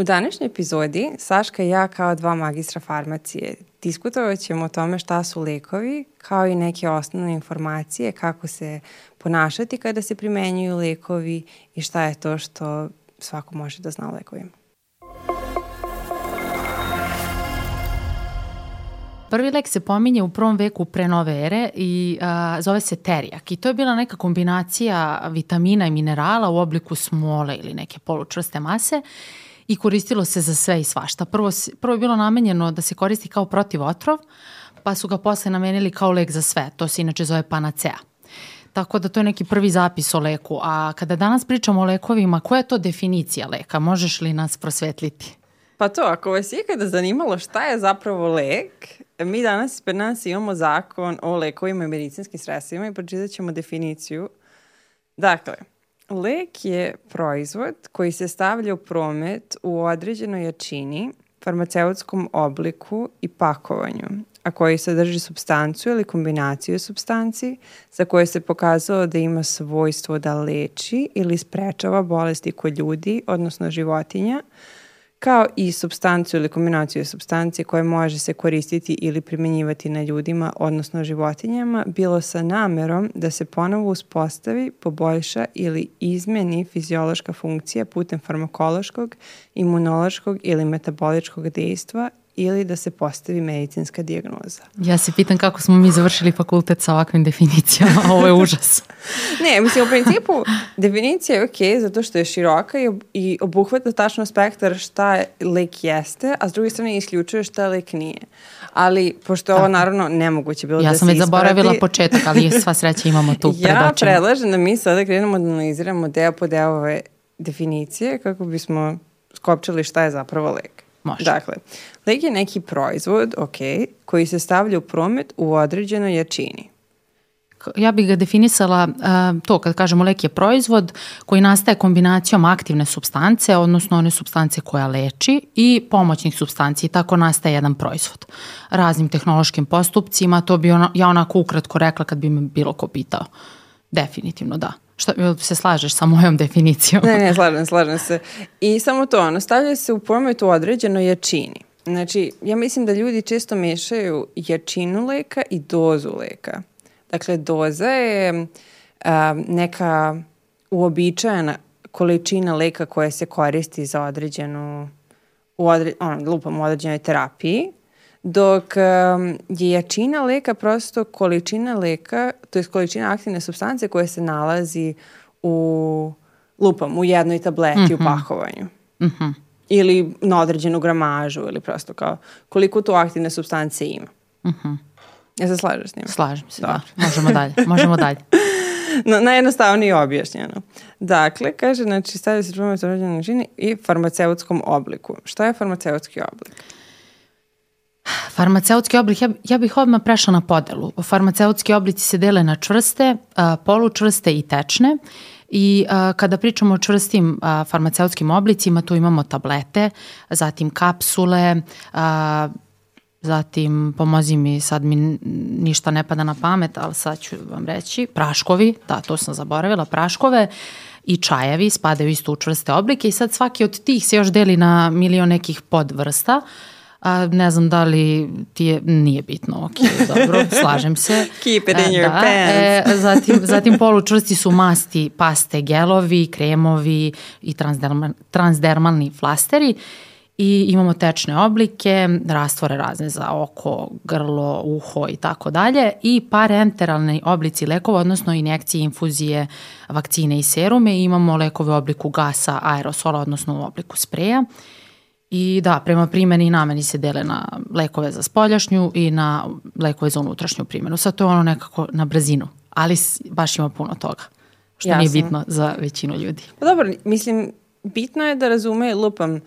U današnjoj epizodi Saška i ja kao dva magistra farmacije diskutovat ćemo o tome šta su lekovi, kao i neke osnovne informacije kako se ponašati kada se primenjuju lekovi i šta je to što svako može da zna o lekovima. Prvi lek se pominje u prvom veku pre nove ere i a, zove se terijak i to je bila neka kombinacija vitamina i minerala u obliku smole ili neke polučvrste mase i koristilo se za sve i svašta. Prvo, prvo je bilo namenjeno da se koristi kao protivotrov, pa su ga posle namenili kao lek za sve. To se inače zove panacea. Tako da to je neki prvi zapis o leku. A kada danas pričamo o lekovima, koja je to definicija leka? Možeš li nas prosvetliti? Pa to, ako vas je ikada zanimalo šta je zapravo lek, mi danas pred nas imamo zakon o lekovima i medicinskim sredstvima i pročitat ćemo definiciju. Dakle, lek je proizvod koji se stavlja u promet u određenoj jačini, farmaceutskom obliku i pakovanju, a koji sadrži substancu ili kombinaciju substanci za koje se pokazalo da ima svojstvo da leči ili sprečava bolesti kod ljudi, odnosno životinja, kao i substanciju ili kombinaciju substancije koje može se koristiti ili primenjivati na ljudima, odnosno životinjama, bilo sa namerom da se ponovo uspostavi, poboljša ili izmeni fiziološka funkcija putem farmakološkog, imunološkog ili metaboličkog dejstva ili da se postavi medicinska dijagnoza. Ja se pitam kako smo mi završili fakultet sa ovakvim definicijama, ovo je užas. ne, mislim, u principu definicija je ok zato što je široka i, i obuhvata tačno spektar šta lek jeste, a s druge strane isključuje šta lek nije. Ali, pošto je ovo naravno nemoguće bilo ja da se Ja sam već zaboravila početak, ali sva sreća imamo tu pred Ja predlažem da mi sada krenemo da analiziramo deo po deo ove definicije kako bismo skopčali šta je zapravo lek. Može. Dakle, lek je neki proizvod, ok, koji se stavlja u promet u određenoj jačini. Ja bih ga definisala uh, to kad kažemo lek je proizvod koji nastaje kombinacijom aktivne substance, odnosno one substance koja leči i pomoćnih substanci i tako nastaje jedan proizvod. Raznim tehnološkim postupcima, to bi ona, ja onako ukratko rekla kad bi me bilo ko pitao. Definitivno da. Šta, se slažeš sa mojom definicijom? Ne, ne, slažem, slažem se. I samo to, ono, stavlja se u promet u određenoj jačini. Znači, ja mislim da ljudi često mešaju jačinu leka i dozu leka. Dakle, doza je a, neka uobičajena količina leka koja se koristi za određenu, u odre, ono, lupam, u određenoj terapiji, dok um, je jačina leka prosto količina leka, to je količina aktivne substance koja se nalazi u lupam, u jednoj tableti mm -hmm. u mhm. pakovanju. Mm -hmm. Ili na određenu gramažu ili prosto kao koliko tu aktivne substance ima. Mm -hmm. Ja se slažeš s njim? Slažem se, da. Možemo dalje, možemo dalje. no, najjednostavnije objašnjeno. Dakle, kaže, znači, stavlja se promet određenoj načini i farmaceutskom obliku. Šta je farmaceutski oblik? Farmaceutski oblik, ja, ja bih odmah prešla na podelu. Farmaceutski oblici se dele na čvrste, polučvrste i tečne. I a, kada pričamo o čvrstim a, farmaceutskim oblicima, tu imamo tablete, zatim kapsule, a, zatim pomozi mi, sad mi ništa ne pada na pamet, ali sad ću vam reći, praškovi, da, to sam zaboravila, praškove i čajevi spadaju isto u čvrste oblike i sad svaki od tih se još deli na milion nekih podvrsta. Uh, a ne znam da li ti je, nije bitno, ok, dobro, slažem se. Keep it in e, your da, e, pants. E, zatim, zatim polučvrsti su masti, paste, gelovi, kremovi i transdermal, transdermalni flasteri i imamo tečne oblike, rastvore razne za oko, grlo, uho i tako dalje i parenteralni oblici lekova, odnosno injekcije, infuzije, vakcine i serume i imamo lekove u obliku gasa, aerosola, odnosno u obliku spreja. I da, prema primeni i nameni se dele na lekove za spoljašnju i na lekove za unutrašnju primjenu. Sad to je ono nekako na brzinu, ali baš ima puno toga, što Jasno. nije bitno za većinu ljudi. Pa dobro, mislim, bitno je da razume, lupam,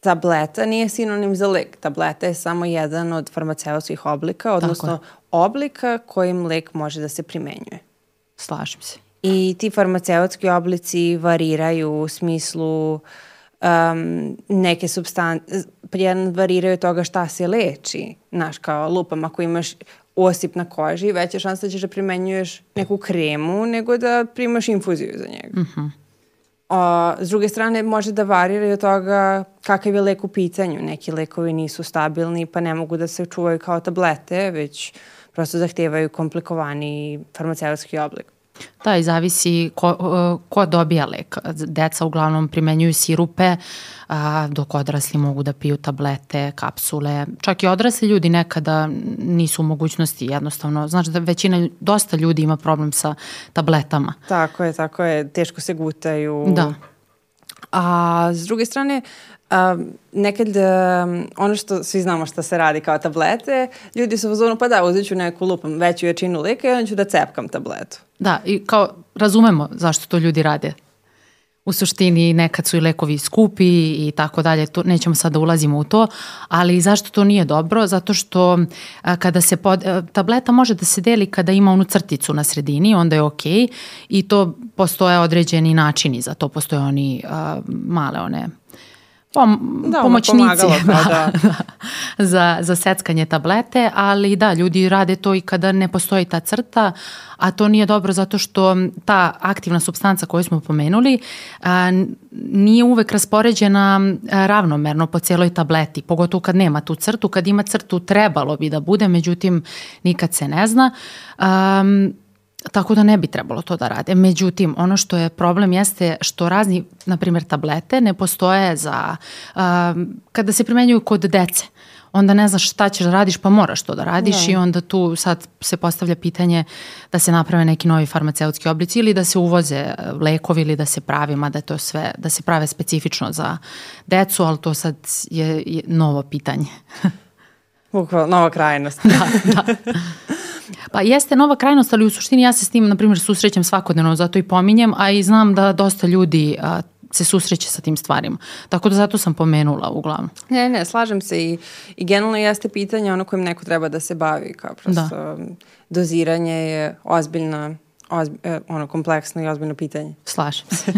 tableta nije sinonim za lek. Tableta je samo jedan od farmaceutskih oblika, odnosno oblika kojim lek može da se primenjuje. Slažem se. I ti farmaceutski oblici variraju u smislu uh, um, neke substance, jedan variraju toga šta se leči. Znaš, kao lupam, ako imaš osip na koži, veća šansa da ćeš da primenjuješ neku kremu nego da primaš infuziju za njega. Mm -hmm. A, s druge strane, može da varira i od toga kakav je lek u pitanju. Neki lekovi nisu stabilni pa ne mogu da se čuvaju kao tablete, već prosto zahtevaju komplikovani farmaceutski oblik. Da, i zavisi ko, ko dobija lek. Deca uglavnom primenjuju sirupe, a, dok odrasli mogu da piju tablete, kapsule. Čak i odrasli ljudi nekada nisu u mogućnosti jednostavno. Znači da većina, dosta ljudi ima problem sa tabletama. Tako je, tako je. Teško se gutaju. Da. A s druge strane, Um, nekad um, ono što svi znamo što se radi kao tablete, ljudi su u zonu pa da uzet ću neku lupam veću jačinu lika i onda ću da cepkam tabletu. Da, i kao razumemo zašto to ljudi rade. U suštini nekad su i lekovi skupi i tako dalje, to, nećemo sad da ulazimo u to, ali zašto to nije dobro? Zato što a, kada se pod, a, tableta može da se deli kada ima onu crticu na sredini, onda je ok i to postoje određeni načini za to, postoje oni a, male one pom da, pomoćnici pa da, da. za, za seckanje tablete, ali da, ljudi rade to i kada ne postoji ta crta, a to nije dobro zato što ta aktivna substanca koju smo pomenuli a, nije uvek raspoređena ravnomerno po cijeloj tableti, pogotovo kad nema tu crtu, kad ima crtu trebalo bi da bude, međutim nikad se ne zna. Um, Tako da ne bi trebalo to da rade. Međutim, ono što je problem jeste što razni, na primjer, tablete ne postoje za, um, kada se primenjuju kod dece onda ne znaš šta ćeš da radiš pa moraš to da radiš da. i onda tu sad se postavlja pitanje da se naprave neki novi farmaceutski oblici ili da se uvoze lekovi ili da se pravi, mada je to sve, da se prave specifično za decu, ali to sad je, je novo pitanje. Bukvalno, nova krajnost. da, da. Pa jeste nova krajnost, ali u suštini ja se s tim, na primjer, susrećem svakodnevno, zato i pominjem, a i znam da dosta ljudi a, se susreće sa tim stvarima. Tako da zato sam pomenula uglavnom. Ne, ne, slažem se i, i generalno jeste pitanje ono kojim neko treba da se bavi, kao prosto da. doziranje je ozbiljna ozbi, eh, ono kompleksno i ozbiljno pitanje. Slažem se.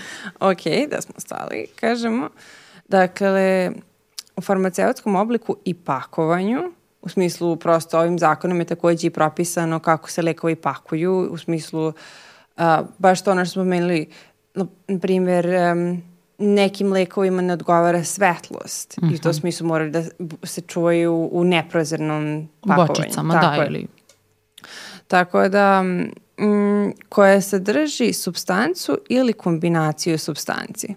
ok, da smo stali, kažemo. Dakle, u farmaceutskom obliku i pakovanju U smislu, prosto ovim zakonom je takođe i propisano kako se lekovi pakuju, u smislu, uh, baš to ono što smo menili, na, na primjer, um, nekim lekovima ne odgovara svetlost mm -hmm. i u to mhm. smislu moraju da se čuvaju u neprozirnom pakovanju. Bočicama, da, Tako da, ili... Tako da, mm, koja sadrži substancu ili kombinaciju substanci.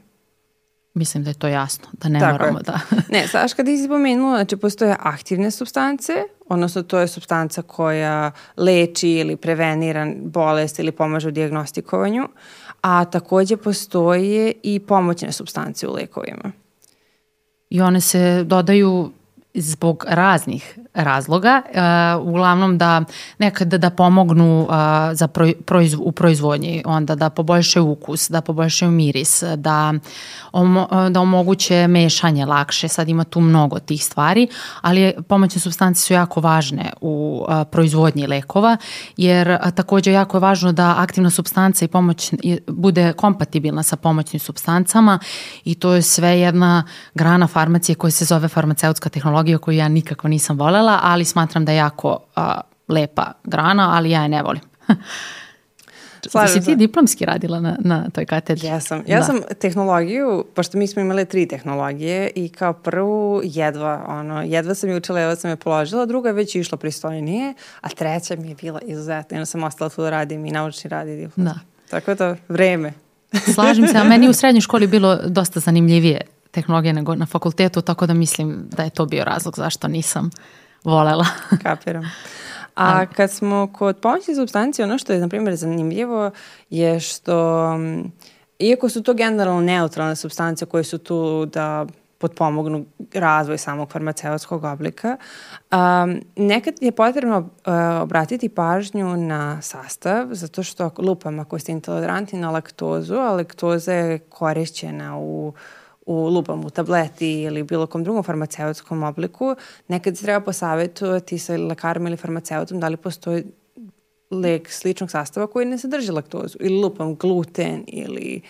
Mislim da je to jasno, da ne Tako moramo je. da... ne, znaš kada si pomenula, znači postoje aktivne substance, odnosno to je substanca koja leči ili prevenira bolest ili pomaže u diagnostikovanju, a takođe postoje i pomoćne substance u lekovima. I one se dodaju zbog raznih razloga, uh, uglavnom da nekada da pomognu uh, za proj, proiz, u proizvodnji, onda da poboljšaju ukus, da poboljšaju miris, da, omo, da omoguće mešanje lakše, sad ima tu mnogo tih stvari, ali pomoćne substance su jako važne u uh, proizvodnji lekova, jer takođe jako je važno da aktivna substanca i pomoć bude kompatibilna sa pomoćnim substancama i to je sve jedna grana farmacije koja se zove farmaceutska tehnologija koju ja nikako nisam volela ali smatram da je jako a, lepa grana, ali ja je ne volim. Slažem si ti diplomski radila na, na toj katedri? Ja sam. Ja da. sam tehnologiju, pošto mi smo imali tri tehnologije i kao prvu jedva, ono, jedva sam je učila, jedva sam je položila, druga je već išla pristojnije, a treća mi je bila izuzetna. Jedno sam ostala tu da radim i naučni rad i diplom. Da. Tako da, vreme. Slažem se, a meni u srednjoj školi bilo dosta zanimljivije tehnologije nego na fakultetu, tako da mislim da je to bio razlog zašto nisam volela. Kapiram. A kad smo kod pomoćnih substanci, ono što je, na primjer, zanimljivo je što, iako su to generalno neutralne substance koje su tu da potpomognu razvoj samog farmaceutskog oblika. Um, nekad je potrebno uh, obratiti pažnju na sastav, zato što lupam ako ste intolerantni na laktozu, a laktoza je korišćena u uh, u lupam u tableti ili bilo kom drugom farmaceutskom obliku, nekad se treba posavetovati sa lekarom ili farmaceutom da li postoji lek sličnog sastava koji ne sadrži laktozu ili lupam gluten ili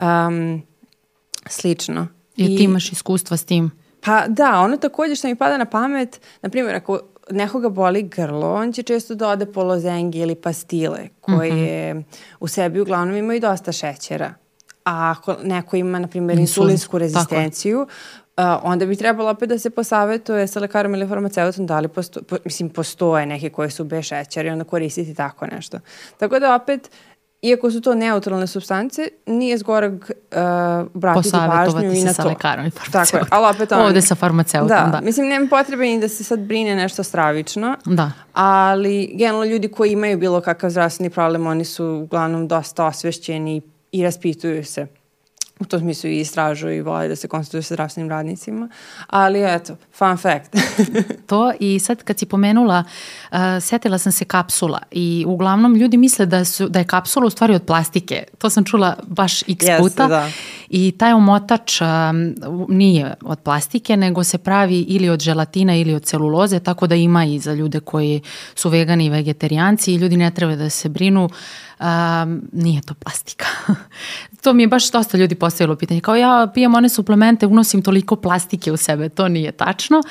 um, slično. I, I ti imaš iskustva s tim? Pa da, ono takođe što mi pada na pamet, na primjer, ako nekoga boli grlo, on će često da ode polozengi ili pastile koje mm -hmm. u sebi uglavnom imaju dosta šećera a ako neko ima, na primjer, Insulin, insulinsku rezistenciju, uh, onda bi trebalo opet da se posavetuje sa lekarom ili farmaceutom da li posto, po, mislim, postoje neke koje su bez šećera i onda koristiti tako nešto. Tako da opet, iako su to neutralne substance, nije zgoreg uh, obratiti pažnju i na sa to. lekarom i Tako je, farmaceutom. ali opet ono, Ovde sa farmaceutom, da. da. Mislim, nema potrebe ni da se sad brine nešto stravično, Da. ali generalno ljudi koji imaju bilo kakav zdravstveni problem, oni su uglavnom dosta osvešćeni i raspituju se. U tom smislu i istražuju i vole da se konsultuju sa zdravstvenim radnicima. Ali eto, fun fact. to i sad kad si pomenula, uh, setila sam se kapsula i uglavnom ljudi misle da, su, da je kapsula u stvari od plastike. To sam čula baš x Jeste, puta. da. I taj omotač um, nije od plastike, nego se pravi ili od želatina ili od celuloze, tako da ima i za ljude koji su vegani i vegetarijanci i ljudi ne treba da se brinu, um, nije to plastika. to mi je baš dosta ljudi postavilo pitanje, kao ja pijem one suplemente, unosim toliko plastike u sebe, to nije tačno.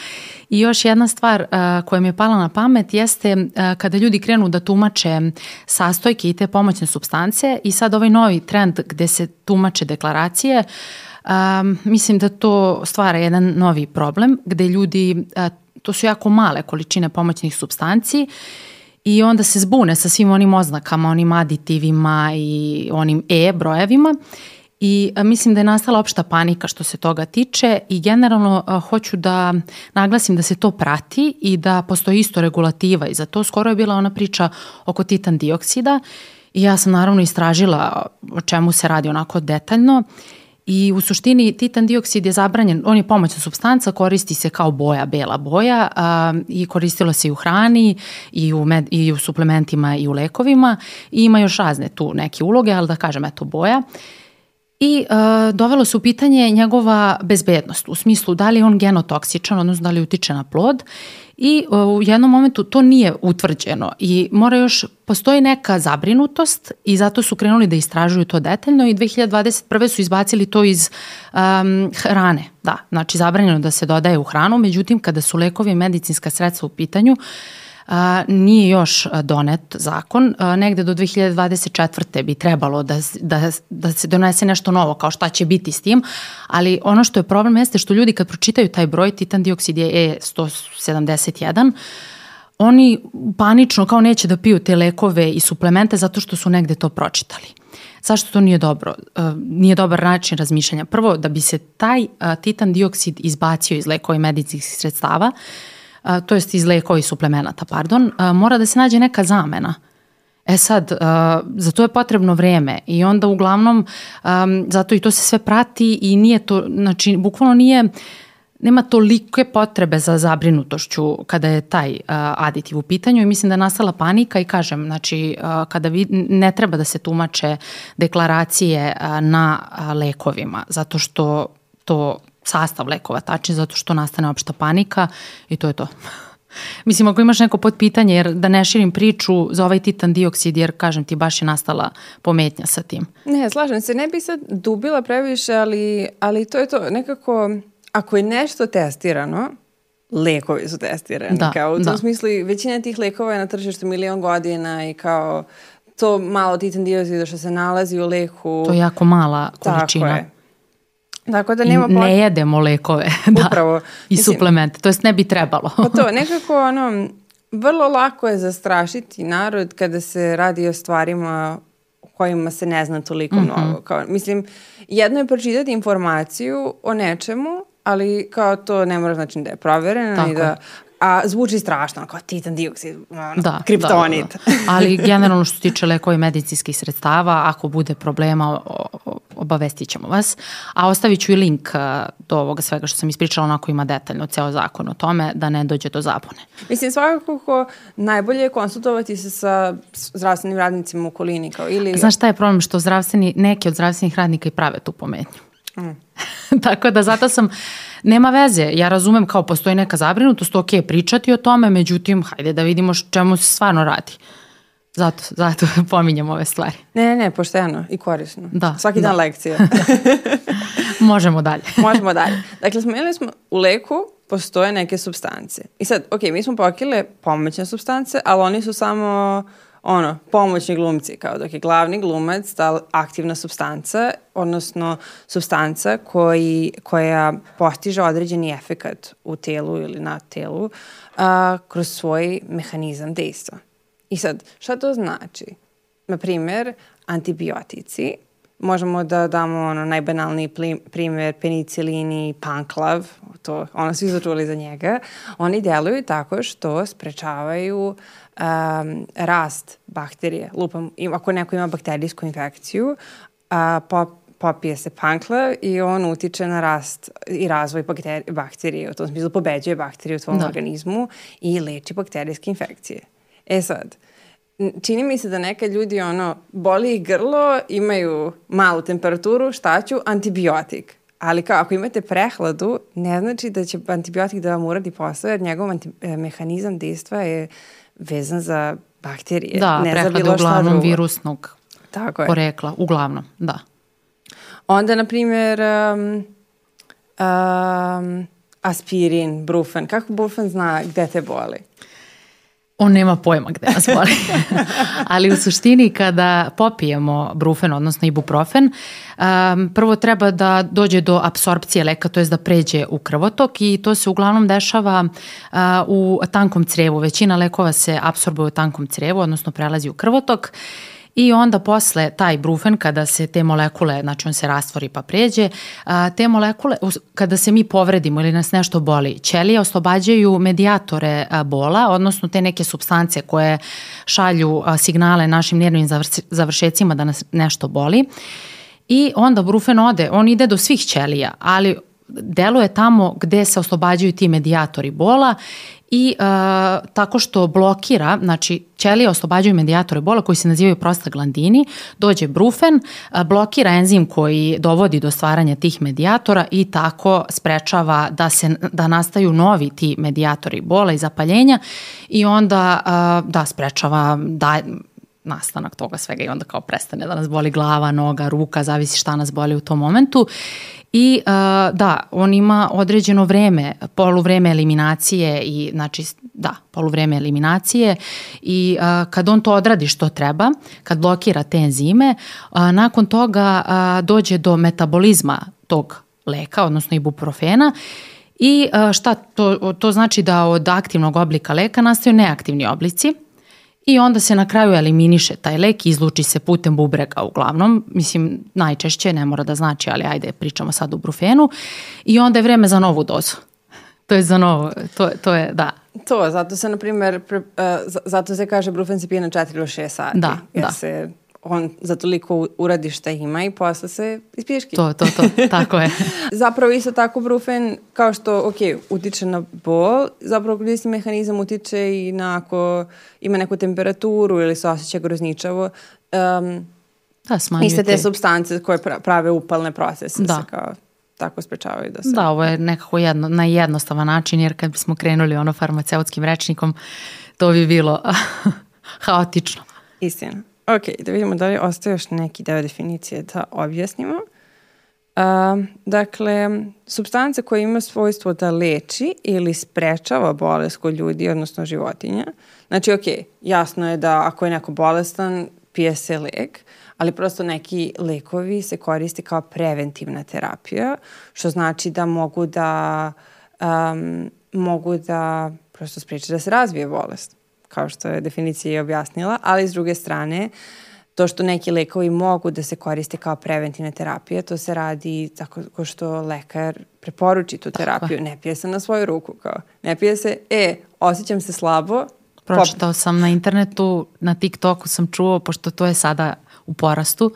I još jedna stvar uh, koja mi je pala na pamet jeste uh, kada ljudi krenu da tumače sastojke i te pomoćne substance i sad ovaj novi trend gde se tumače deklaracije, um, mislim da to stvara jedan novi problem gde ljudi, uh, to su jako male količine pomoćnih substanci i onda se zbune sa svim onim oznakama, onim aditivima i onim E brojevima i mislim da je nastala opšta panika što se toga tiče i generalno a, hoću da naglasim da se to prati i da postoji isto regulativa i za to. Skoro je bila ona priča oko titan dioksida i ja sam naravno istražila o čemu se radi onako detaljno I u suštini titan dioksid je zabranjen, on je pomoćna substanca, koristi se kao boja, bela boja a, i koristilo se i u hrani i u, med, i u suplementima i u lekovima i ima još razne tu neke uloge, ali da kažem eto boja. I uh, dovelo se u pitanje njegova bezbednost, u smislu da li je on genotoksičan, odnosno da li utiče na plod i uh, u jednom momentu to nije utvrđeno i mora još, postoji neka zabrinutost i zato su krenuli da istražuju to detaljno i 2021. su izbacili to iz um, hrane, da, znači zabranjeno da se dodaje u hranu, međutim kada su lekovi i medicinska sredstva u pitanju, uh, a, nije još donet zakon. A, negde do 2024. bi trebalo da, da, da se donese nešto novo, kao šta će biti s tim, ali ono što je problem jeste što ljudi kad pročitaju taj broj, titan dioksid je E171, oni panično kao neće da piju te lekove i suplemente zato što su negde to pročitali. Zašto to nije dobro? Nije dobar način razmišljanja. Prvo, da bi se taj titan dioksid izbacio iz lekova i medicinskih sredstava, uh, to jest iz lekova i suplemenata, pardon, mora da se nađe neka zamena. E sad, za to je potrebno vreme i onda uglavnom zato i to se sve prati i nije to, znači bukvalno nije, nema tolike potrebe za zabrinutošću kada je taj aditiv u pitanju i mislim da je nastala panika i kažem, znači kada vi, ne treba da se tumače deklaracije na lekovima zato što to sastav lekova tači zato što nastane opšta panika i to je to. Mislim, ako imaš neko potpitanje, jer da ne širim priču za ovaj titan dioksid, jer kažem ti baš je nastala pometnja sa tim. Ne, slažem se, ne bi sad dubila previše, ali, ali to je to, nekako, ako je nešto testirano, lekovi su testirani. Da, kao u tom da. smislu, većina tih lekova je na tržištu milion godina i kao to malo titan dioksida što se nalazi u leku. To je jako mala količina. Tako je. Tako da I nema ne jedemo lekove. da. Upravo. I suplemente. To jest ne bi trebalo. Pa to, nekako ono, vrlo lako je zastrašiti narod kada se radi o stvarima o kojima se ne zna toliko mm -hmm. mnogo. Kao, mislim, jedno je pročitati informaciju o nečemu, ali kao to ne mora znači da je provereno Tako i da a zvuči strašno, kao titan dioksid, ono, da, kriptonit. Da, da, da. Ali generalno što se tiče lekova i medicinskih sredstava, ako bude problema, obavestit ćemo vas. A ostavit ću i link do ovoga svega što sam ispričala, onako ima detaljno ceo zakon o tome, da ne dođe do zabune. Mislim, svakako najbolje je konsultovati se sa zdravstvenim radnicima u okolini. Kao, ili... Znaš šta je problem? Što zdravstveni, neki od zdravstvenih radnika i prave tu pometnju. Mm. Tako da zato sam, nema veze, ja razumem kao postoji neka zabrinutost, ok, pričati o tome, međutim, hajde da vidimo čemu se stvarno radi. Zato, zato pominjem ove stvari. Ne, ne, ne, pošteno i korisno. Da. Svaki da. dan lekcija. Možemo dalje. Možemo dalje. Dakle, spomenuli smo u leku postoje neke substance. I sad, ok, mi smo pokrile pomoćne substance, ali oni su samo ono, pomoćni glumci, kao dok je glavni glumac ta aktivna substanca, odnosno substanca koji, koja postiže određeni efekat u telu ili na telu a, kroz svoj mehanizam dejstva. I sad, šta to znači? Na primer, antibiotici, možemo da damo ono najbanalniji primer penicilini, panklav, to ono svi su čuli za njega, oni deluju tako što sprečavaju um, rast bakterije. Lupam, ako neko ima bakterijsku infekciju, a, pop, popije se panklav i on utiče na rast i razvoj bakterije, bakterije u tom smislu pobeđuje bakterije u tvom da. organizmu i leči bakterijske infekcije. E sad, čini mi se da nekad ljudi ono, boli ih grlo, imaju malu temperaturu, šta ću? Antibiotik. Ali kao, ako imate prehladu, ne znači da će antibiotik da vam uradi posao, jer njegov anti, e, mehanizam dejstva je vezan za bakterije. Da, ne prehlada za bilo uglavnom drugo. virusnog Tako je. porekla. Uglavnom, da. Onda, na primjer, um, um, aspirin, brufen. Kako brufen zna gde te boli? On nema pojma gde nas boli. Ali u suštini kada popijemo brufen, odnosno ibuprofen, um, prvo treba da dođe do apsorpcije leka, to je da pređe u krvotok i to se uglavnom dešava uh, u tankom crevu. Većina lekova se apsorbuje u tankom crevu, odnosno prelazi u krvotok. I onda posle taj brufen, kada se te molekule, znači on se rastvori pa pređe, te molekule, kada se mi povredimo ili nas nešto boli, ćelije oslobađaju medijatore bola, odnosno te neke substance koje šalju signale našim nervnim završecima da nas nešto boli. I onda brufen ode, on ide do svih ćelija, ali deluje tamo gde se oslobađaju ti medijatori bola i uh, tako što blokira, znači ćelije oslobađaju medijatore bola koji se nazivaju prostaglandini, dođe brufen, uh, blokira enzim koji dovodi do stvaranja tih medijatora i tako sprečava da se da nastaju novi ti medijatori bola i zapaljenja i onda uh, da sprečava da nastanak toga svega i onda kao prestane da nas boli glava, noga, ruka, zavisi šta nas boli u tom momentu. I uh, da, on ima određeno vreme, poluvreme eliminacije i znači da, poluvreme eliminacije i uh, kad on to odradi što treba, kad blokira te enzime, uh, nakon toga uh, dođe do metabolizma tog leka, odnosno ibuprofena I šta to, to znači da od aktivnog oblika leka nastaju neaktivni oblici i onda se na kraju eliminiše taj lek, izluči se putem bubrega uglavnom, mislim najčešće, ne mora da znači, ali ajde pričamo sad u brufenu i onda je vreme za novu dozu. To je za novo, to, to je, da. To, zato se, na primjer, pre, uh, zato se kaže brufen se pije na 4 ili 6 sati. Da, jer da. se on za toliko uradi šta ima i posle se ispiški. To, to, to, tako je. zapravo isto tako brufen, kao što, ok, utiče na bol, zapravo isti mehanizam utiče i na ako ima neku temperaturu ili se osjeća grozničavo. Um, da, smanjuje Iste te substance koje prave upalne procese da. se kao tako sprečavaju da se... Da, ovo je nekako jedno, na jednostavan način, jer kad bismo krenuli ono farmaceutskim rečnikom, to bi bilo haotično. Istina. Ok, da vidimo da li ostaje još neki deo definicije da objasnimo. Uh, dakle, substanca koja ima svojstvo da leči ili sprečava bolest kod ljudi, odnosno životinja. Znači, ok, jasno je da ako je neko bolestan, pije se lek, ali prosto neki lekovi se koriste kao preventivna terapija, što znači da mogu da um, mogu da prosto spreče da se razvije bolest kao što je definicija i objasnila, ali s druge strane, to što neki lekovi mogu da se koriste kao preventivne terapije, to se radi tako što lekar preporuči tu terapiju. Ne pije se na svoju ruku, kao ne pije se, e, osjećam se slabo. Pročitao sam na internetu, na TikToku sam čuo, pošto to je sada u porastu,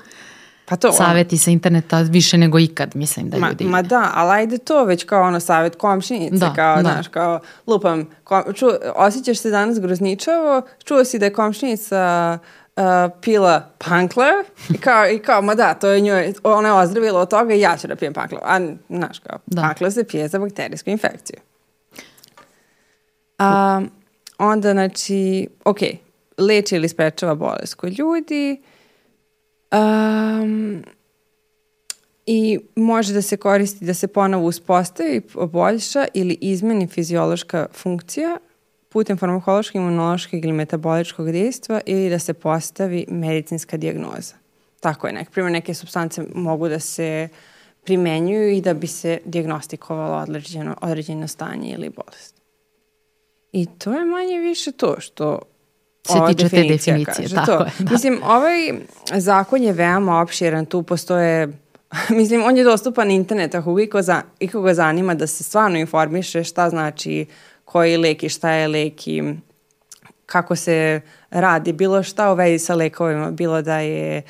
Pa to, Saveti sa interneta više nego ikad, mislim da ma, ljudi... Ma da, ali ajde to već kao ono savet komšinice, Da, kao, da. znaš, kao, lupam, kom, ču, osjećaš se danas grozničavo, čuo si da je komšinica uh, pila pankler i kao, i kao, ma da, to je njoj, ona je ozdravila od toga i ja ću da pijem pankler. A, znaš, kao, Da. pankler se pije za bakterijsku infekciju. A, onda, znači, ok, leči ili sprečava bolest kod ljudi, Um, I može da se koristi da se ponovo uspostavi, poboljša ili izmeni fiziološka funkcija putem farmakološkog, imunološkog ili metaboličkog dejstva ili da se postavi medicinska dijagnoza. Tako je, nek, primjer neke substance mogu da se primenjuju i da bi se diagnostikovalo određeno, određeno stanje ili bolest. I to je manje više to što se tiče te definicije. Kaže, tako to. je, da. Mislim, ovaj zakon je veoma opširan, tu postoje Mislim, on je dostupan internet, ako iko, za, iko ga zanima da se stvarno informiše šta znači koji lek i šta je lek i kako se radi, bilo šta u vezi sa lekovima, bilo da je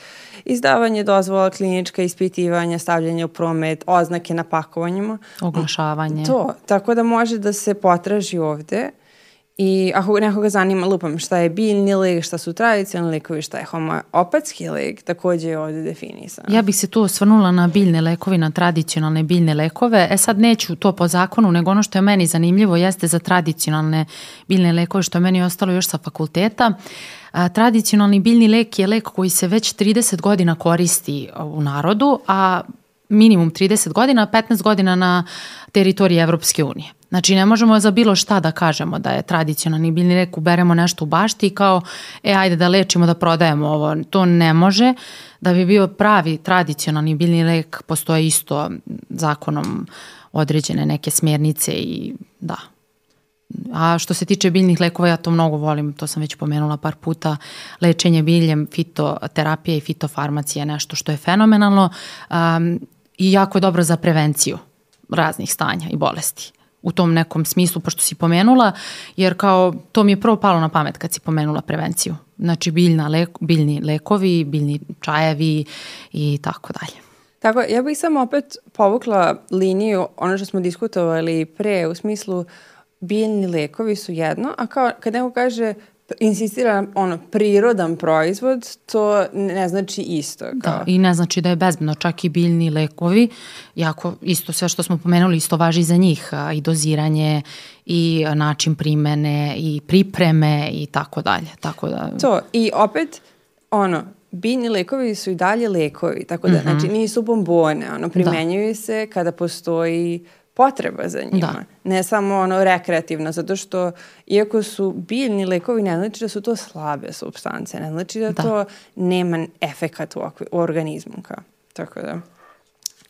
izdavanje dozvola, klinička ispitivanja, stavljanje u promet, oznake na pakovanjima. Oglašavanje. To, tako da može da se potraži ovde I ako nekoga zanima, lupam, šta je biljni lek, šta su tradicionalni lekovi, šta je homeopatski lek, takođe je ovde definisan. Ja bih se tu osvrnula na biljne lekovi, na tradicionalne biljne lekove. E sad neću to po zakonu, nego ono što je meni zanimljivo jeste za tradicionalne biljne lekove, što je meni ostalo još sa fakulteta. A, tradicionalni biljni lek je lek koji se već 30 godina koristi u narodu, a minimum 30 godina, 15 godina na teritoriji Evropske unije. Znači ne možemo za bilo šta da kažemo da je tradicionalni biljni lek, uberemo nešto u bašti i kao e ajde da lečimo, da prodajemo ovo. To ne može. Da bi bio pravi tradicionalni biljni lek postoje isto zakonom određene neke smjernice i da. A što se tiče biljnih lekova, ja to mnogo volim, to sam već pomenula par puta, lečenje biljem, fitoterapija i fitofarmacija je nešto što je fenomenalno um, i jako je dobro za prevenciju raznih stanja i bolesti u tom nekom smislu, pošto si pomenula, jer kao to mi je prvo palo na pamet kad si pomenula prevenciju. Znači biljna lek, biljni lekovi, biljni čajevi i tako dalje. Tako, ja bih samo opet povukla liniju, ono što smo diskutovali pre, u smislu biljni lekovi su jedno, a kao kad neko kaže insistira ono prirodan proizvod, to ne znači isto. Kao. Da, i ne znači da je bezbedno, čak i biljni lekovi, jako isto sve što smo pomenuli, isto važi za njih, a, i doziranje, i način primene, i pripreme, i tako dalje. Tako da... To, i opet, ono, biljni lekovi su i dalje lekovi, tako da, mm -hmm. znači, nisu bombone, ono, da. primenjuju da. se kada postoji potreba za njima. Da. Ne samo ono rekreativno, zato što iako su biljni lekovi, ne znači da su to slabe substance, ne znači da, da. to nema efekat u, u organizmu. Kao. Tako da...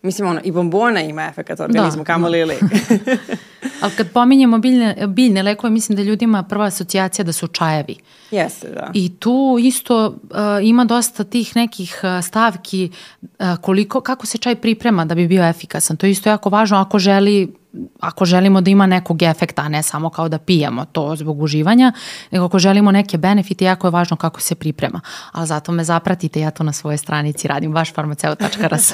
Mislim, ono, i bombona ima efekat u organizmu, da, kamo li da. lek. Ali kad pominjemo biljne, biljne lekove, mislim da ljudima prva asocijacija da su čajevi. Jeste, da. I tu isto uh, ima dosta tih nekih uh, stavki uh, koliko, kako se čaj priprema da bi bio efikasan. To je isto jako važno ako želi ako želimo da ima nekog efekta, a ne samo kao da pijemo to zbog uživanja, nego ako želimo neke benefite, jako je važno kako se priprema. Ali zato me zapratite, ja to na svojoj stranici radim, baš farmaceu.rs.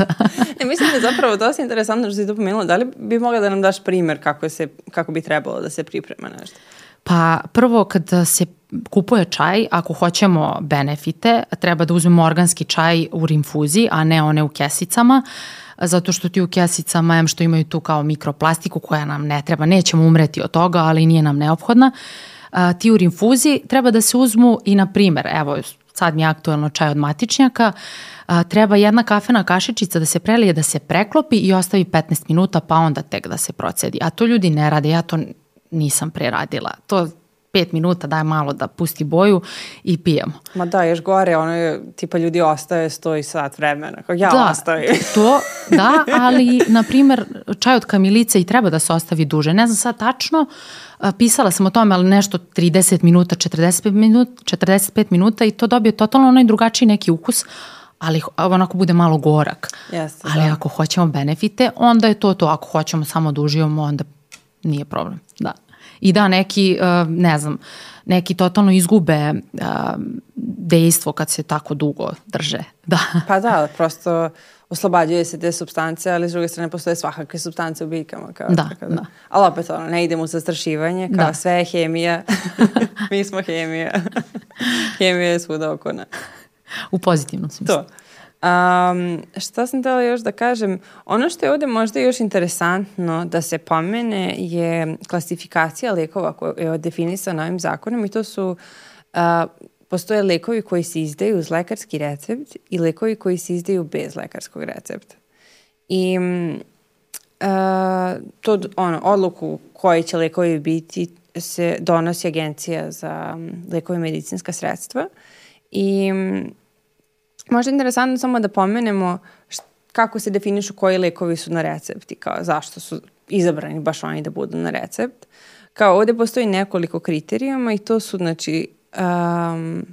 ne, mislim da je zapravo dosta interesantno što si to pomenula. Da li bi mogla da nam daš primer kako, se, kako bi trebalo da se priprema nešto? Pa prvo kad se kupuje čaj, ako hoćemo benefite, treba da uzmemo organski čaj u rinfuzi, a ne one u kesicama. Zato što ti u kesicama, em što imaju tu kao mikroplastiku koja nam ne treba, nećemo umreti od toga, ali nije nam neophodna. Ti u rinfuzi treba da se uzmu i na primer, evo sad mi je aktuelno čaj od matičnjaka, a, treba jedna kafena kašičica da se prelije, da se preklopi i ostavi 15 minuta pa onda tek da se procedi. A to ljudi ne rade, ja to nisam preradila. To pet minuta, daj malo da pusti boju i pijemo. Ma da, još gore, ono je, tipa ljudi ostaje stoji sat vremena, kao ja da, ostavim. to, da, ali, na primer, čaj od kamilice i treba da se ostavi duže. Ne znam sad tačno, pisala sam o tome, ali nešto 30 minuta, 45 minuta, 45 minuta i to dobije totalno onaj drugačiji neki ukus, ali onako bude malo gorak. Jeste, ali da. ako hoćemo benefite, onda je to to. Ako hoćemo samo da uživamo, onda nije problem. Da. I da, neki, uh, ne znam, neki totalno izgube uh, dejstvo kad se tako dugo drže. Da. Pa da, prosto oslobađuje se te substance, ali s druge strane postoje svakakve substance u biljkama. Kao, da, tako da. da. Ali opet ono, ne idemo u zastrašivanje, kao da. sve je hemija. Mi smo hemija. hemija je svuda oko nas. U pozitivnom smislu. To. Um, šta sam htjela još da kažem? Ono što je ovde možda još interesantno da se pomene je klasifikacija lekova koja je definisana ovim zakonom i to su uh, postoje lekovi koji se izdaju uz lekarski recept i lekovi koji se izdaju bez lekarskog recepta. I uh, to ono, odluku koji će lekovi biti se donosi agencija za lekove i medicinska sredstva i možda je interesantno samo da pomenemo št, kako se definišu koji lekovi su na recept i kao zašto su izabrani baš oni da budu na recept. Kao ovde postoji nekoliko kriterijuma i to su znači um,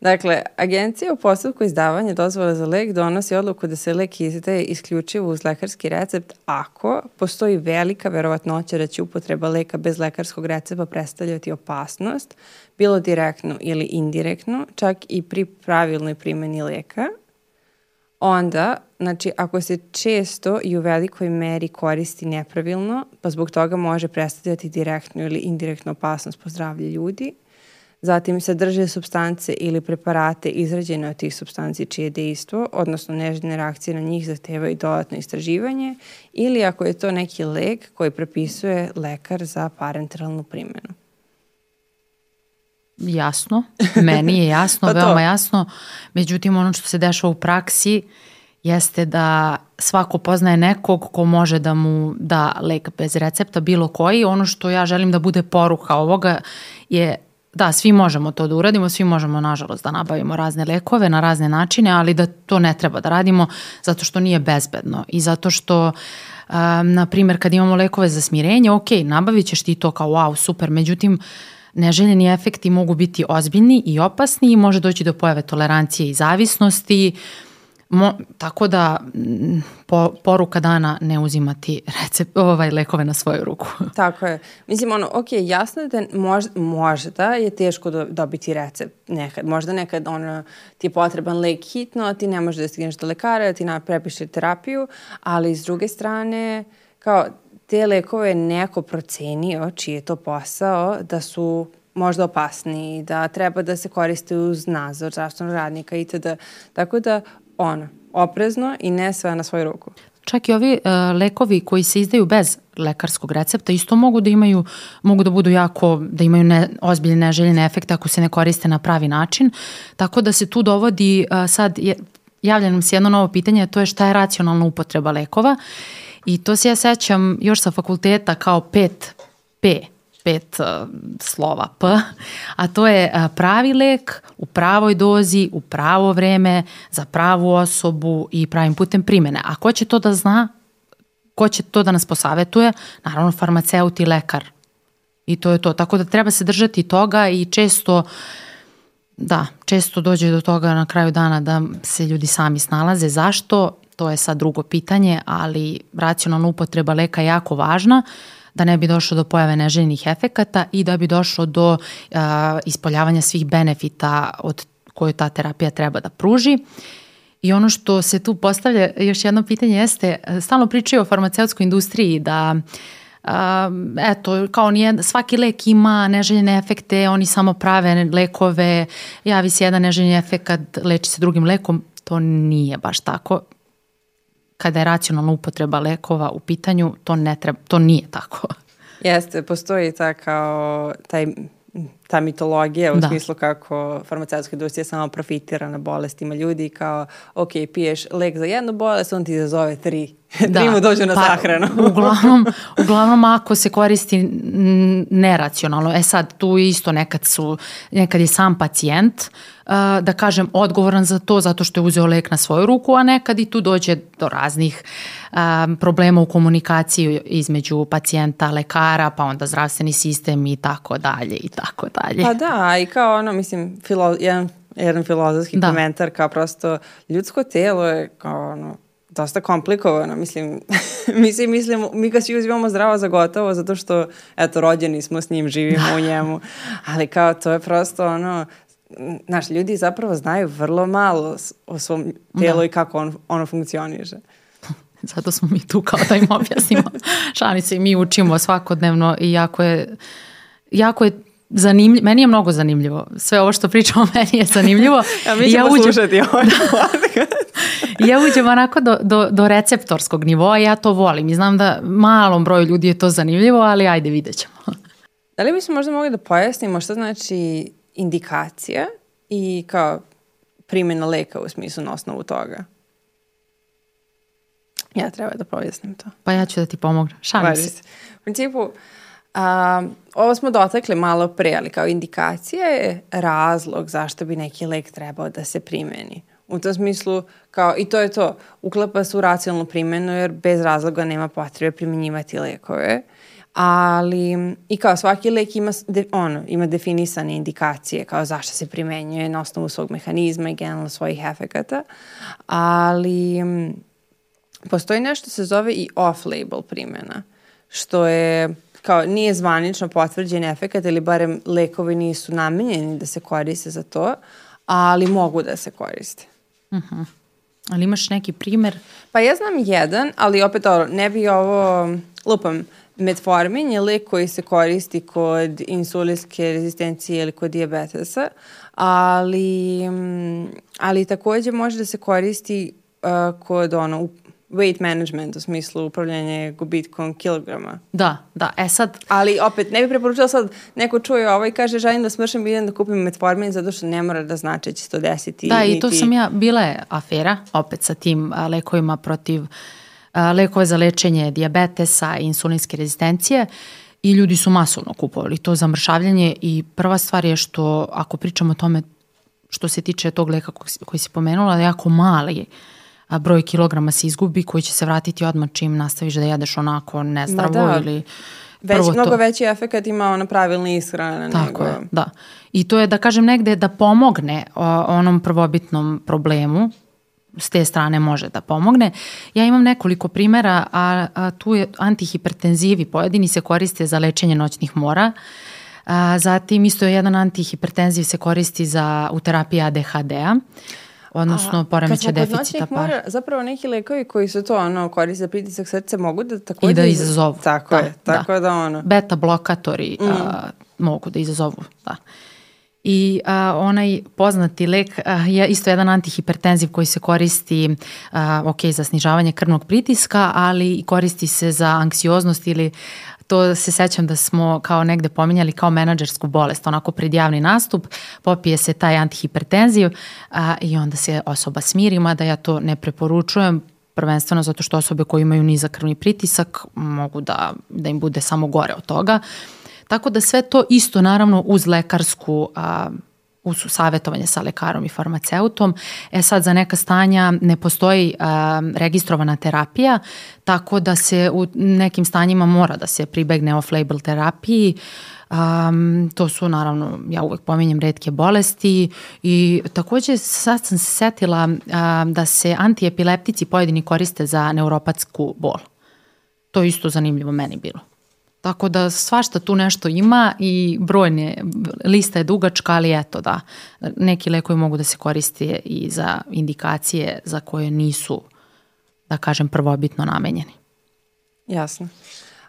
Dakle, agencija u postupku izdavanja dozvola za lek donosi odluku da se lek izdaje isključivo uz lekarski recept ako postoji velika verovatnoća da će upotreba leka bez lekarskog recepta predstavljati opasnost, bilo direktno ili indirektno, čak i pri pravilnoj primjeni leka. Onda, znači, ako se često i u velikoj meri koristi nepravilno, pa zbog toga može predstavljati direktnu ili indirektnu opasnost po zdravlje ljudi – Zatim sadrže substance ili preparate izrađene od tih substanci čije dejstvo, odnosno nežne reakcije na njih zahtevaju dodatno istraživanje ili ako je to neki lek koji prepisuje lekar za parenteralnu primjenu. Jasno, meni je jasno, pa veoma jasno. Međutim, ono što se dešava u praksi jeste da svako poznaje nekog ko može da mu da lek bez recepta, bilo koji. Ono što ja želim da bude poruka ovoga je da, svi možemo to da uradimo, svi možemo nažalost da nabavimo razne lekove na razne načine, ali da to ne treba da radimo zato što nije bezbedno i zato što um, na primjer kad imamo lekove za smirenje, ok, nabavit ćeš ti to kao wow, super, međutim neželjeni efekti mogu biti ozbiljni i opasni i može doći do pojave tolerancije i zavisnosti, uh, Mo, tako da po, poruka dana ne uzimati recept, ovaj, lekove na svoju ruku. Tako je. Mislim, ono, ok, jasno je da mož, možda je teško do, dobiti recept nekad. Možda nekad ono, ti je potreban lek hitno, a ti ne možeš da stigneš do lekara, da ti prepiše terapiju, ali s druge strane, kao, te lekove neko procenio, čiji je to posao, da su možda opasniji, da treba da se koriste uz nadzor zdravstvenog radnika itd. Tako da ono, oprezno i ne sve na svoju ruku. Čak i ovi uh, lekovi koji se izdaju bez lekarskog recepta isto mogu da imaju, mogu da budu jako, da imaju ne, ozbiljne neželjene efekte ako se ne koriste na pravi način. Tako da se tu dovodi uh, sad, je, javlja nam se jedno novo pitanje, to je šta je racionalna upotreba lekova. I to se ja sećam još sa fakulteta kao 5P pet uh, slova P, a to je uh, pravi lek u pravoj dozi, u pravo vreme, za pravu osobu i pravim putem primene. A ko će to da zna? Ko će to da nas posavetuje? Naravno farmaceut i lekar. I to je to. Tako da treba se držati toga i često da, često dođe do toga na kraju dana da se ljudi sami snalaze. Zašto? To je sad drugo pitanje, ali racionalna upotreba leka je jako važna. Uh, da ne bi došlo do pojave neželjenih efekata i da bi došlo do uh, ispoljavanja svih benefita od koje ta terapija treba da pruži. I ono što se tu postavlja, još jedno pitanje jeste, stalno pričaju o farmaceutskoj industriji da Uh, eto, kao nije, svaki lek ima neželjene efekte, oni samo prave lekove, javi se jedan neželjeni efekt, leči se drugim lekom, to nije baš tako kada je racionalna upotreba lekova u pitanju, to, ne treba, to nije tako. Jeste, postoji ta kao taj ta mitologija u da. smislu kako farmaceutska industrija samo profitira na bolestima ljudi kao, ok, piješ lek za jednu bolest, on ti izazove tri. Da. tri mu dođu na pa, sahranu. uglavnom, uglavnom ako se koristi neracionalno, e sad tu isto nekad su, nekad je sam pacijent uh, da kažem odgovoran za to zato što je uzeo lek na svoju ruku, a nekad i tu dođe do raznih um, problema u komunikaciji između pacijenta, lekara, pa onda zdravstveni sistem i tako dalje i tako dalje. Pa da, i kao ono, mislim, filo, jedan, jedan filozofski da. komentar kao prosto ljudsko telo je kao ono, dosta komplikovano, mislim, mi se mislimo, mi ga svi uzimamo zdravo za gotovo zato što, eto, rođeni smo s njim, živimo u njemu, ali kao to je prosto ono, znaš, ljudi zapravo znaju vrlo malo o svom telu da. i kako on, ono funkcioniše. Zato smo mi tu kao da im objasnimo šanice i mi učimo svakodnevno i jako je, jako je zanimljivo, meni je mnogo zanimljivo. Sve ovo što pričamo meni je zanimljivo. A mi ćemo ja uđem, slušati ovaj ja uđem onako do, do, do receptorskog nivoa, ja to volim i znam da malom broju ljudi je to zanimljivo, ali ajde vidjet ćemo. Da li bismo možda mogli da pojasnimo šta znači indikacija i kao primjena leka u smislu na osnovu toga? Ja treba da pojasnim to. Pa ja ću da ti pomognem. Šalim se. U principu, A, ovo smo dotakli malo pre, ali kao indikacija je razlog zašto bi neki lek trebao da se primeni. U tom smislu, kao, i to je to, uklapa se u racionalnu primjenu jer bez razloga nema potrebe primjenjivati lekove. Ali, i kao svaki lek ima, de, ono, ima definisane indikacije kao zašto se primenjuje na osnovu svog mehanizma i generalno svojih efekata. Ali, postoji nešto se zove i off-label primjena, što je kao nije zvanično potvrđen efekat ili barem lekovi nisu namenjeni da se koriste za to, ali mogu da se koriste. Uh mhm. -huh. Ali imaš neki primer? Pa ja znam jedan, ali opet ovo, ne bi ovo, lupam, metformin je lek koji se koristi kod insulinske rezistencije ili kod diabetesa, ali, ali takođe može da se koristi uh, kod ono, weight management u smislu upravljanje gubitkom kilograma. Da, da, e sad... Ali opet, ne bih preporučila sad neko čuje ovo i kaže želim da smršam idem da kupim metformin zato što ne mora da znači da će se to desiti. Da, niti... i to sam ja, bila je afera opet sa tim a, lekovima protiv a, lekove za lečenje diabetesa i insulinske rezistencije i ljudi su masovno kupovali to zamršavljanje i prva stvar je što ako pričamo o tome što se tiče tog leka koji, si pomenula, jako mali a, broj kilograma se izgubi koji će se vratiti odmah čim nastaviš da jedeš onako nezdravo da. ili Već, mnogo to. veći efekt ima ona pravilna ishrana. Tako nego... je, da. I to je da kažem negde da pomogne o, onom prvobitnom problemu, s te strane može da pomogne. Ja imam nekoliko primera, a, a tu je antihipertenzivi pojedini se koriste za lečenje noćnih mora. A, zatim isto je jedan antihipertenziv se koristi za, u terapiji ADHD-a odnosno poremeća deficita par. Mora, zapravo neki lekovi koji su to ono koriste za pritisak srca mogu da takođe... I da izazovu. Tako da, je, tako da, da ono. Beta blokatori mm. a, mogu da izazovu, da. I a, onaj poznati lek a, je isto jedan antihipertenziv koji se koristi a, ok, za snižavanje krvnog pritiska, ali koristi se za anksioznost ili to se sećam da smo kao negde pominjali kao menadžersku bolest, onako pred javni nastup, popije se taj antihipertenziv a, i onda se osoba smiri, mada ja to ne preporučujem, prvenstveno zato što osobe koje imaju nizak krvni pritisak mogu da, da im bude samo gore od toga. Tako da sve to isto naravno uz lekarsku a, uz savjetovanje sa lekarom i farmaceutom. E sad za neka stanja ne postoji um, registrovana terapija, tako da se u nekim stanjima mora da se pribegne off-label terapiji. Um, to su naravno, ja uvek pominjem redke bolesti i takođe sad sam se setila um, da se antiepileptici pojedini koriste za neuropatsku bol. To je isto zanimljivo meni bilo. Tako da svašta tu nešto ima i brojne, lista je dugačka, ali eto da, neki lekovi mogu da se koriste i za indikacije za koje nisu, da kažem, prvobitno namenjeni. Jasno.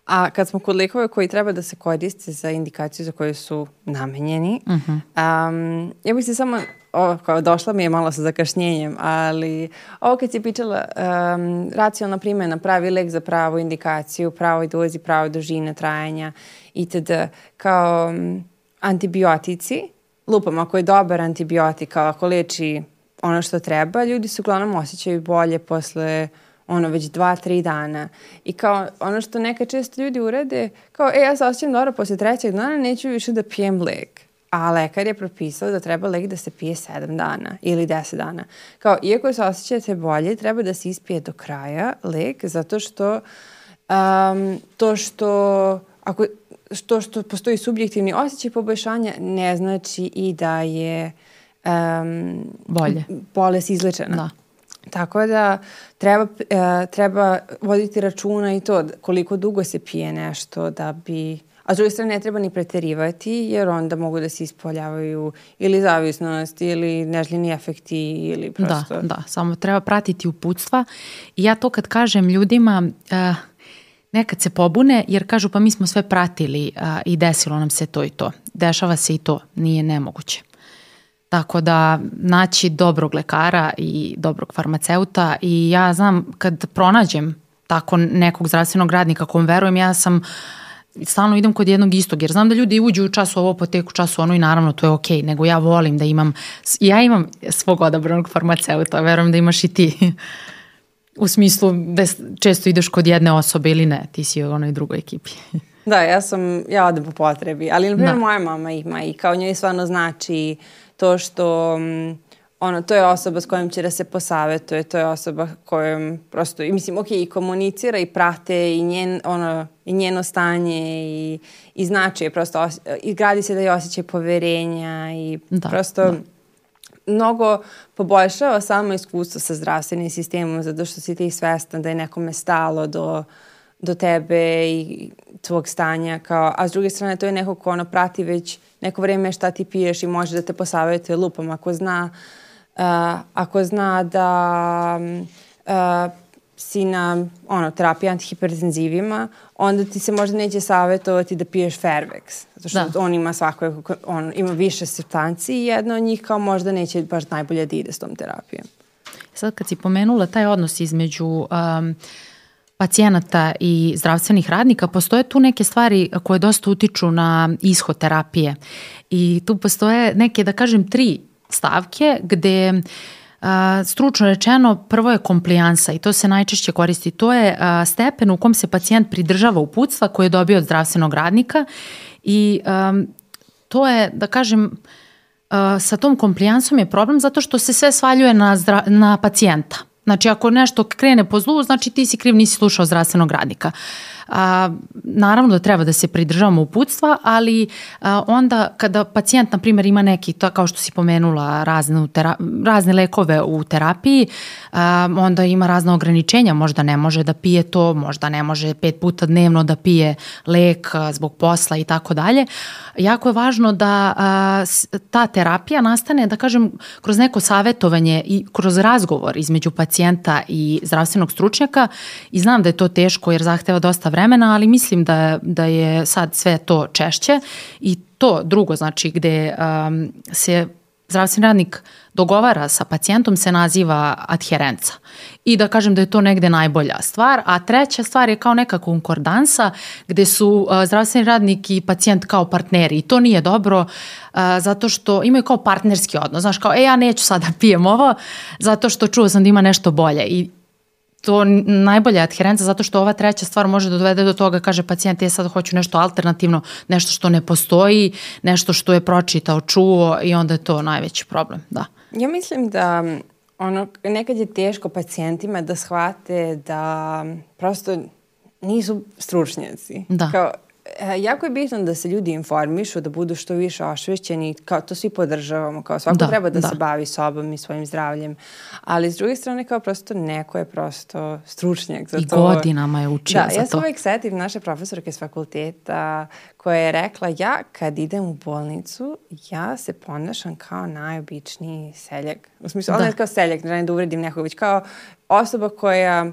A kad smo kod lekova koji treba da se koriste za indikaciju za koje su namenjeni, uh -huh. um, ja bih se samo, o, kao došla mi je malo sa zakašnjenjem, ali ovo kad si pričala, um, racionalna primjena, pravi lek za pravu indikaciju, pravoj dozi, pravoj dužine trajanja itd. Kao um, antibiotici, lupam, ako je dobar antibiotik, kao ako leči ono što treba, ljudi se uglavnom osjećaju bolje posle ono već dva, tri dana. I kao ono što neka često ljudi urade, kao e ja se osjećam dobro posle trećeg dana, neću više da pijem lek. A lekar je propisao da treba lek da se pije 7 dana ili 10 dana. Kao, iako se osjećate bolje, treba da se ispije do kraja lek, zato što um, to što ako što što postoji subjektivni osjećaj poboljšanja ne znači i da je um, bolje bolest izlečena. Da. Tako da treba, e, treba voditi računa i to koliko dugo se pije nešto da bi A s druge strane ne treba ni preterivati jer onda mogu da se ispoljavaju ili zavisnost ili nežljeni efekti ili da, prosto... Da, da, samo treba pratiti uputstva i ja to kad kažem ljudima uh, nekad se pobune jer kažu pa mi smo sve pratili uh, i desilo nam se to i to. Dešava se i to, nije nemoguće. Tako da naći dobrog lekara i dobrog farmaceuta i ja znam kad pronađem tako nekog zdravstvenog radnika kom verujem, ja sam stalno idem kod jednog istog, jer znam da ljudi uđu u času ovo, poteku času ono i naravno to je okej, okay, nego ja volim da imam, ja imam svog odabranog farmaceuta, verujem da imaš i ti. u smislu da često ideš kod jedne osobe ili ne, ti si u onoj drugoj ekipi. Da, ja sam, ja odem po potrebi, ali na primjer Da. moja mama ima i kao njoj stvarno znači to što mm, ono, to je osoba s kojom će da se posavetuje, to je osoba kojom prosto, i mislim, ok, i komunicira i prate i, njen, ono, i njeno stanje i, i znači je prosto, os, i gradi se da je osjećaj poverenja i Da, prosto da. mnogo poboljšava samo iskustvo sa zdravstvenim sistemom zato što si ti svestan da je nekome stalo do, do tebe i tvog stanja kao, a s druge strane to je neko ko ono prati već neko vreme šta ti piješ i može da te posavetuje lupom ako zna uh, ako zna da uh, si na ono, terapiji antihipertenzivima, onda ti se možda neće savjetovati da piješ Fairvex. Zato što Da. on ima svako, on ima više substanci i jedna od njih kao možda neće baš najbolje da ide s tom terapijom. Sad kad si pomenula taj odnos između um, pacijenata i zdravstvenih radnika, postoje tu neke stvari koje dosta utiču na ishod terapije. I tu postoje neke, da kažem, tri stavke gde a, stručno rečeno, prvo je komplijansa i to se najčešće koristi. To je a, stepen u kom se pacijent pridržava uputstva koje je dobio od zdravstvenog radnika i um, to je, da kažem, uh, sa tom komplijansom je problem zato što se sve svaljuje na, zdra, na pacijenta. Znači, ako nešto krene po zlu, znači ti si kriv, nisi slušao zdravstvenog radnika. A, naravno da treba da se pridržavamo uputstva, ali a, onda kada pacijent, na primjer, ima neki, to kao što si pomenula, razne, tera, razne lekove u terapiji, a, onda ima razne ograničenja, možda ne može da pije to, možda ne može pet puta dnevno da pije lek a, zbog posla i tako dalje. Jako je važno da a, ta terapija nastane, da kažem, kroz neko savetovanje i kroz razgovor između pacijenta i zdravstvenog stručnjaka i znam da je to teško jer zahteva dosta vremena, ali mislim da, da je sad sve to češće i to drugo, znači gde um, se zdravstveni radnik dogovara sa pacijentom se naziva adherenca. I da kažem da je to negde najbolja stvar. A treća stvar je kao neka konkordansa gde su uh, zdravstveni radnik i pacijent kao partneri. I to nije dobro uh, zato što imaju kao partnerski odnos. Znaš, kao, e, ja neću sada pijem ovo zato što čuo sam da ima nešto bolje. I to najbolja adherenca zato što ova treća stvar može da dovede do toga, kaže pacijent, ja sad hoću nešto alternativno, nešto što ne postoji, nešto što je pročitao, čuo i onda je to najveći problem, da. Ja mislim da ono, nekad je teško pacijentima da shvate da prosto nisu stručnjaci. Da. Kao, e, jako je bitno da se ljudi informišu, da budu što više ošvećeni, kao to svi podržavamo, kao svako Da, treba da, da. se bavi sobom i svojim zdravljem, ali s druge strane kao prosto neko je prosto stručnjak za I to. godinama je učio da, za ja se to. uvek setim naše profesorke s fakulteta koja je rekla ja kad idem u bolnicu, ja se ponašam kao najobičniji seljak. U smislu, ali Da. ne kao seljak, ne da uvredim nekog, već kao osoba koja,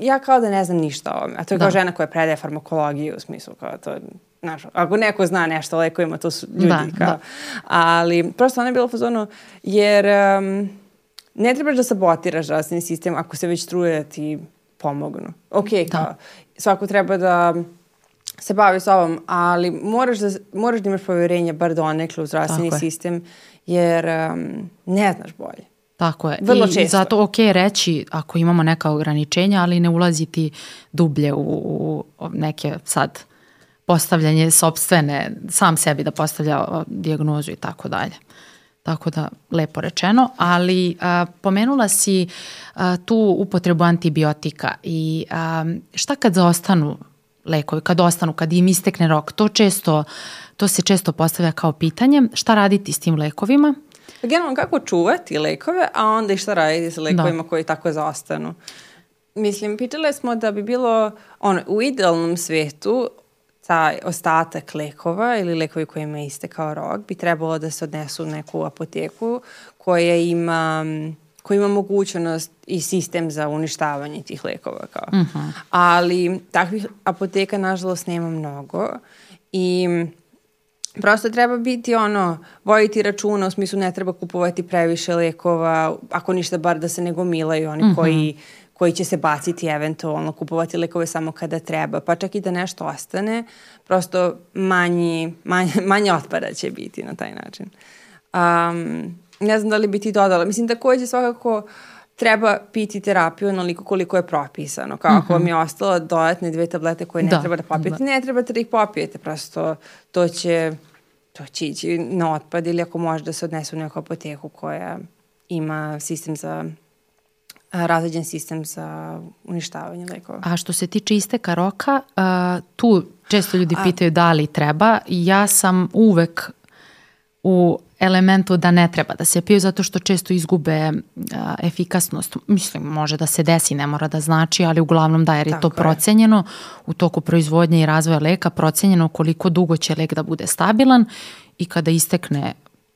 ja kao da ne znam ništa o ovome, a to je kao Da. žena koja predaje farmakologiju u smislu kao to, znaš, ako neko zna nešto o lekovima, to su ljudi Da, kao. da. Ali prosto ona je bila u fazonu, jer um, ne trebaš da sabotiraš zdravstveni sistem ako se već truje da ti pomognu. Ok, kao, svako treba da se bavi sobom, ali moraš da, moraš da imaš poverenje bar donekle u zdravstveni Tako je. sistem, jer um, ne znaš bolje. Tako je. Vrlo I često. zato ok reći ako imamo neka ograničenja, ali ne ulaziti dublje u, u neke sad postavljanje sobstvene, sam sebi da postavlja o, dijagnozu i tako dalje. Tako da, lepo rečeno, ali a, pomenula si a, tu upotrebu antibiotika i a, šta kad zaostanu lekovi, kad ostanu, kad im istekne rok, to često, to se često postavlja kao pitanje, šta raditi s tim lekovima? Generalno, kako čuvati lekove, a onda i šta raditi sa lekovima koji tako zaostanu. Mislim, pitale smo da bi bilo, ono, u idealnom svetu, taj ostatak lekova ili lekovi kojima je istekao rok bi trebalo da se odnesu u neku apoteku koja ima koji ima mogućnost i sistem za uništavanje tih lekova. Kao. Ali takvih apoteka, nažalost, nema mnogo i Prosto treba biti ono, vojiti računa, u smislu ne treba kupovati previše lekova, ako ništa bar da se ne gomilaju oni koji, koji će se baciti eventualno, kupovati lekove samo kada treba, pa čak i da nešto ostane, prosto manji, manje, manje otpada će biti na taj način. Um, ne znam da li bi ti dodala. Mislim, takođe svakako treba piti terapiju onoliko koliko je propisano. Kao ako vam je ostalo dodatne dve tablete koje ne Da, treba da popijete, da. ne trebate da ih popijete, prosto to će, to će ići na otpad ili ako može da se odnese u neku apoteku koja ima sistem za razređen sistem za uništavanje lekova. A što se tiče isteka roka, a, tu često ljudi pitaju da li treba. Ja sam uvek u elementu da ne treba da se piju zato što često izgube a, efikasnost. Mislim, može da se desi, ne mora da znači, ali uglavnom da, jer je Tako to je. procenjeno u toku proizvodnje i razvoja leka, procenjeno koliko dugo će lek da bude stabilan i kada istekne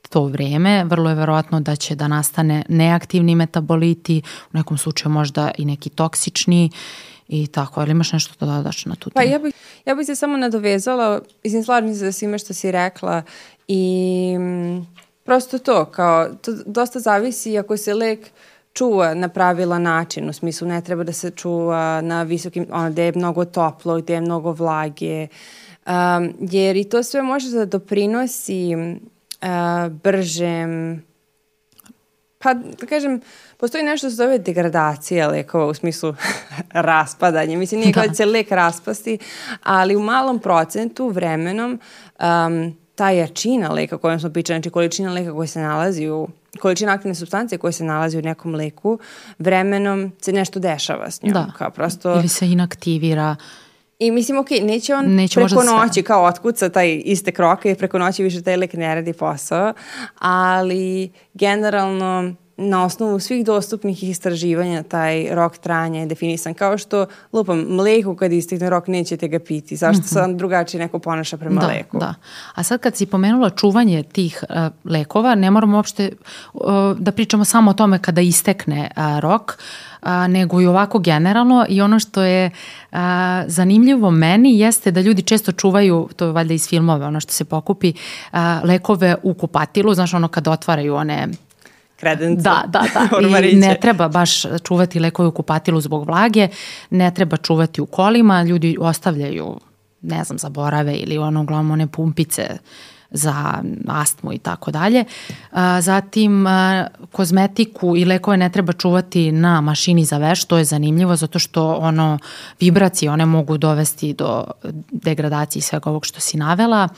to vreme, vrlo je verovatno da će da nastane neaktivni metaboliti, u nekom slučaju možda i neki toksični i tako. Ali imaš nešto da dodaš na tu Pa temu? ja bih, ja bih se samo nadovezala, mislim, slažem se sa svime što si rekla i mm, prosto to, kao, to dosta zavisi ako se lek čuva na pravilan način, u smislu ne treba da se čuva na visokim, ono, gde je mnogo toplo, gde je mnogo vlage, um, jer i to sve može da doprinosi uh, bržem Pa, da kažem, postoji nešto što se zove degradacija lekova u smislu raspadanja. Mislim, nije kao da će se lek raspasti, ali u malom procentu vremenom um, ta jačina leka o kojom smo pričali, znači količina leka koja se nalazi u količina aktivne substancije koja se nalazi u nekom leku, vremenom se nešto dešava s njom. Da. Kao prosto... Ili se inaktivira. I mislim, ok, neće on Neće preko noći kao otkuca taj istek roka i preko noći više taj lek ne radi posao, ali generalno na osnovu svih dostupnih istraživanja taj rok trajanja je definisan. Kao što, lupam, mleko kad istekne rok nećete ga piti. Zašto se on drugačije neko ponaša prema Da, leku? da. A sad kad si pomenula čuvanje tih uh, lekova, ne moramo uopšte uh, da pričamo samo o tome kada istekne uh, rok, a, nego i ovako generalno i ono što je a, zanimljivo meni jeste da ljudi često čuvaju, to je valjda iz filmova, ono što se pokupi, a, lekove u kupatilu, znaš ono kad otvaraju one Kredence. Da, da, da. I ne treba baš čuvati lekove u kupatilu zbog vlage, ne treba čuvati u kolima, ljudi ostavljaju, ne znam, zaborave ili ono uglavnom one pumpice za astmu i tako dalje. Zatim, kozmetiku i lekove ne treba čuvati na mašini za veš, to je zanimljivo zato što ono, vibracije one mogu dovesti do degradacije svega ovog što si navela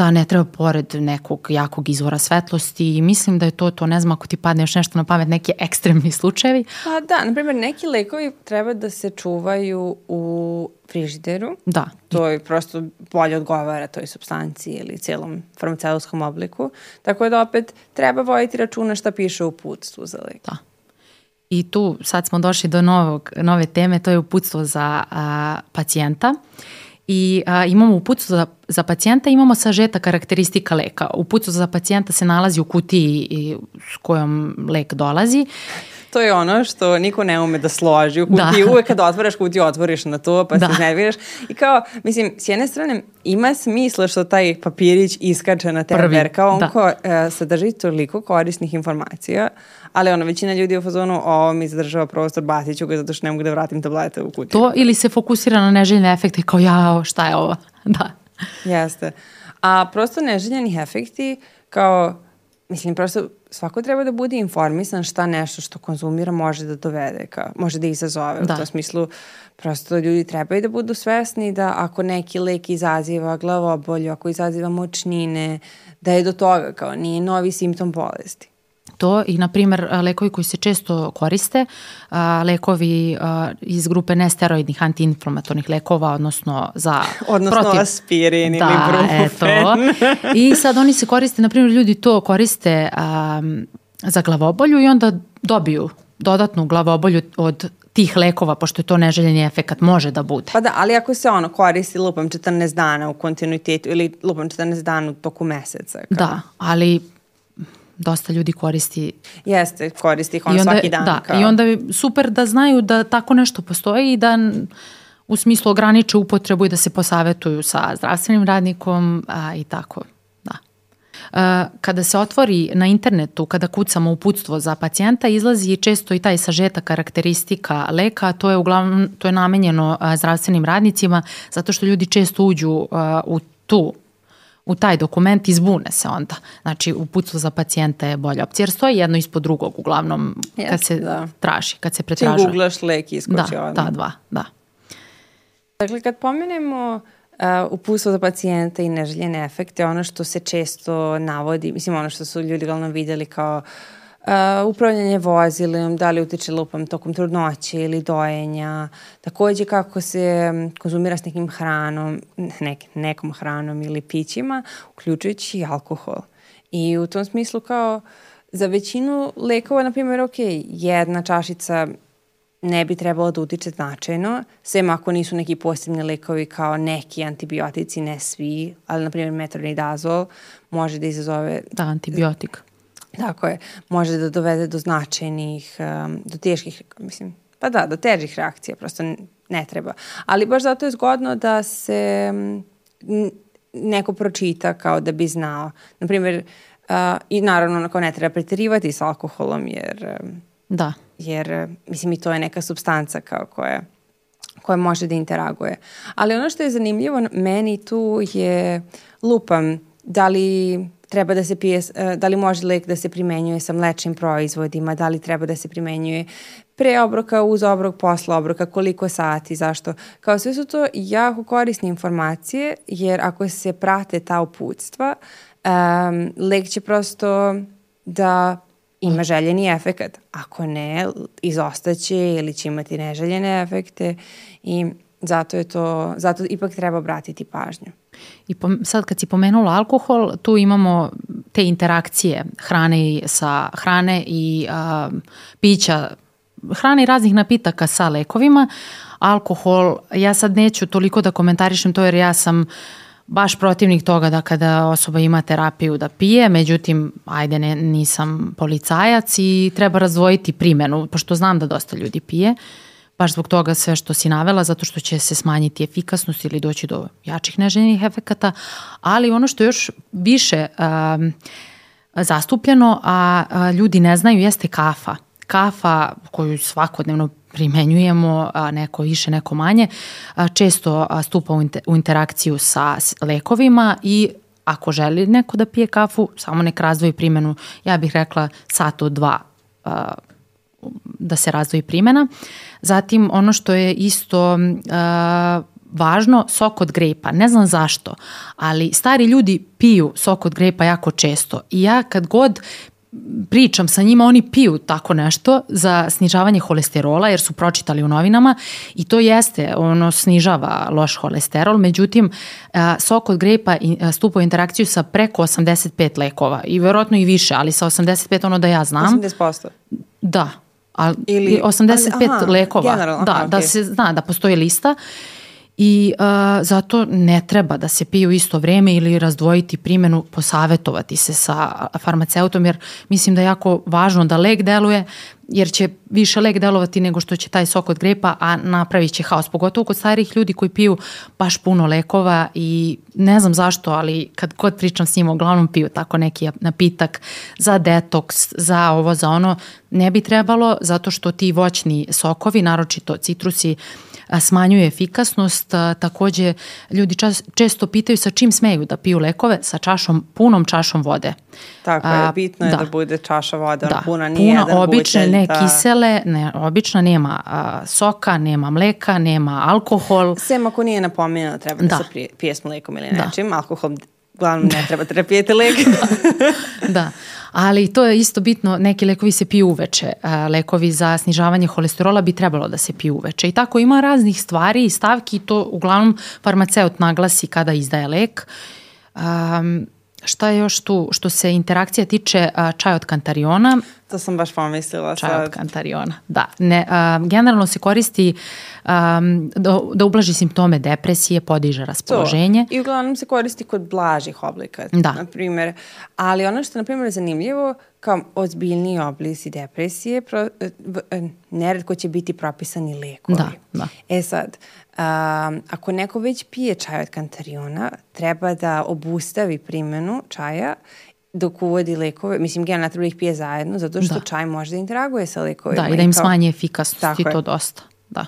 da ne treba pored nekog jakog izvora svetlosti i mislim da je to to, ne znam ako ti padne još nešto na pamet, neki ekstremni slučajevi. Pa da, na primjer, neki lekovi treba da se čuvaju u frižideru. Da, To je prosto bolje odgovara toj substanciji ili cijelom farmaceutskom obliku. Tako da opet treba voditi računa šta piše u putstvu za lek. da. I tu sad smo došli do novog, nove teme, to je uputstvo za a, pacijenta. I a, imamo uputstvo za, za pacijenta, imamo sažeta karakteristika leka. Uputstvo za pacijenta se nalazi u kutiji s kojom lek dolazi. To je ono što niko ne ume da složi u kutiji. Da. Uvek kad otvaraš kutiju, otvoriš na to, pa Da. se iznerviraš. I kao, mislim, s jedne strane, ima smisla što taj papirić iskače na tebe, Prvi, jer kao on da. ko, e, sadrži toliko korisnih informacija, ali ono, većina ljudi je u fazonu, ovo mi zadržava prostor, bacit ću ga zato što ne mogu da vratim tablete u kutiju. To ili se fokusira na neželjne efekte kao jao, šta je ovo? Da. Jeste. A prosto neželjeni efekti kao, mislim, prosto svako treba da bude informisan šta nešto što konzumira može da dovede, kao, može da izazove. Da. U tom smislu, prosto ljudi trebaju da budu svesni da ako neki lek izaziva glavobolju, ako izaziva močnine, da je do toga, kao nije novi simptom bolesti. To i, na primjer, lekovi koji se često koriste, a, lekovi a, iz grupe nesteroidnih antiinflamatornih lekova, odnosno za Odnosno protiv... aspirin ili da, brufen. eto. I sad oni se koriste, na primjer, ljudi to koriste a, za glavobolju i onda dobiju dodatnu glavobolju od tih lekova, pošto je to neželjeni efekat, može da bude. Pa da, ali ako se ono koristi lupam 14 dana u kontinuitetu ili lupam 14 dana u toku meseca. Kao. Da, ali dosta ljudi koristi Jeste, koristi ih on I onda, svaki dan. Da, kao. i onda je super da znaju da tako nešto postoji i da u smislu ograniče upotrebu i da se posavetuju sa zdravstvenim radnikom a, i tako. Da. A, kada se otvori na internetu, kada kucamo uputstvo za pacijenta, izlazi često i taj sažetak karakteristika leka, a to je uglavnom to je namenjeno a, zdravstvenim radnicima zato što ljudi često uđu a, u tu u taj dokument izbune se onda. Znači, uputstvo za pacijenta je bolja opcija, jer stoji jedno ispod drugog, uglavnom, Jeste, kad se da. traži, kad se pretražuje. googlaš lek iskoči Da, odmah. da, dva, da. Dakle, kad pomenemo uh, uputstvo za pacijenta i neželjene efekte, ono što se često navodi, mislim ono što su ljudi glavno vidjeli kao uh, upravljanje vozilom, da li utiče lupam tokom trudnoće ili dojenja, takođe kako se konzumira s nekim hranom, nek, nekom hranom ili pićima, uključujući i alkohol. I u tom smislu kao za većinu lekova, na primjer, ok, jedna čašica ne bi trebalo da utiče značajno, sem ako nisu neki posebni lekovi kao neki antibiotici, ne svi, ali na primjer metronidazol može da izazove, Da, antibiotik. Tako je, može da dovede do značajnih, um, do teških, mislim, pa da, do težih reakcija, prosto ne treba. Ali baš zato je zgodno da se n- neko pročita kao da bi znao. Naprimjer, uh, i naravno onako ne treba preterivati sa alkoholom jer um, Da. jer mislim i to je neka substanca kao koja koja može da interaguje. Ali ono što je zanimljivo meni tu je lupam da li treba da se pije, e, da li može lek da se primenjuje sa mlečnim proizvodima, da li treba da se primenjuje pre obroka, uz obrok, posle obroka, koliko sati, zašto. Kao sve su to jako korisne informacije, jer ako se prate ta uputstva, um, lek će prosto da ima željeni efekat. Ako ne, izostaće ili će imati neželjene efekte i zato je to, zato ipak treba obratiti pažnju. I pom- sad kad si pomenula alkohol, tu imamo te interakcije hrane i sa hrane i a, pića, hrane i raznih napitaka sa lekovima. Alkohol, ja sad neću toliko da komentarišem to jer ja sam baš protivnik toga da kada osoba ima terapiju da pije, međutim, ajde, ne, nisam policajac i treba razdvojiti primenu, pošto znam da dosta ljudi pije baš zbog toga sve što si navela, zato što će se smanjiti efikasnost ili doći do jačih neželjenih efekata, ali ono što još više um, zastupljeno, a, a ljudi ne znaju, jeste kafa. Kafa koju svakodnevno primenjujemo, a neko više, neko manje, a, često stupa u, inter, u interakciju sa lekovima i ako želi neko da pije kafu, samo nek razdvoji primenu, ja bih rekla sat od dva a, da se razdvoji primjena. Zatim ono što je isto uh, važno, sok od grepa. Ne znam zašto, ali stari ljudi piju sok od grepa jako često i ja kad god pričam sa njima, oni piju tako nešto za snižavanje holesterola jer su pročitali u novinama i to jeste, ono snižava loš holesterol, međutim sok od grepa stupa u interakciju sa preko 85 lekova i verovatno i više, ali sa 85 ono da ja znam. 80%. Da. A, Ili- Ili, 85 ali- aha, lekova. generalno, da, aha, da se zna da postoji lista i uh, zato ne treba da se piju isto vreme ili razdvojiti primjenu, posavetovati se sa farmaceutom jer mislim da je jako važno da lek deluje jer će više lek delovati nego što će taj sok od grepa, a napravit će haos, pogotovo kod starih ljudi koji piju baš puno lekova i ne znam zašto, ali kad god pričam s njima, uglavnom piju tako neki napitak za detoks, za ovo, za ono, ne bi trebalo zato što ti voćni sokovi, naročito citrusi, a, smanjuje efikasnost. Takođe, ljudi čas, često pitaju sa čim smeju da piju lekove, sa čašom, punom čašom vode. Tako je, bitno je da, da. bude čaša vode, Da, puna, nije jedan obične, butelj, ne da. kisele, ne, obična, nema a, soka, nema mleka, nema alkohol. Sem ako nije napominjeno treba da, Da. se pije s mlekom ili Da. nečim, alkohol uglavnom ne treba da pijete lek. Da, ali to je isto bitno, neki lekovi se piju uveče, a, lekovi za snižavanje holesterola bi trebalo da se piju uveče i tako ima raznih stvari i stavki to uglavnom farmaceut naglasi kada izdaje lek. Um, šta je još tu, što se interakcija tiče čaj od kantariona, to sam baš pomislila čaj od sad. kantariona. Da, ne, a, generalno se koristi um, da, da ublaži simptome depresije, podiže To. raspoloženje. I uglavnom se koristi kod blažih oblika, Da. na primjer. Ali ono što na primjer, je zanimljivo, kao ozbiljniji oblici depresije, pro, neretko će biti propisani lekovi. Da, da. E sad, um, ako neko već pije čaj od kantariona, treba da obustavi primjenu čaja dok uvodi lekove, mislim generalno ne treba da ih pije zajedno, zato što Da. čaj može da interaguje sa lekovima. Da, i da im kao- smanji efikasnost Tako i je. to dosta. Da.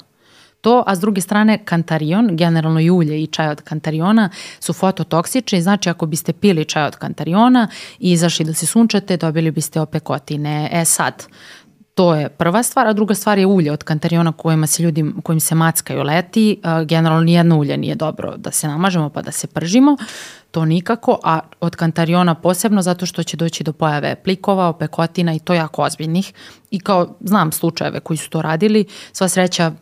To, a s druge strane kantarion, generalno i ulje i čaj od kantariona su fototoksični, znači ako biste pili čaj od kantariona i izašli da se sunčate, dobili biste opekotine. E sad, To je prva stvar, a druga stvar je ulje od kantariona kojima se ljudi, kojim se mackaju leti. Generalno nijedno ulje nije dobro da se namažemo pa da se pržimo, to nikako, a od kantariona posebno zato što će doći do pojave plikova, opekotina i to jako ozbiljnih. I kao znam slučajeve koji su to radili, sva sreća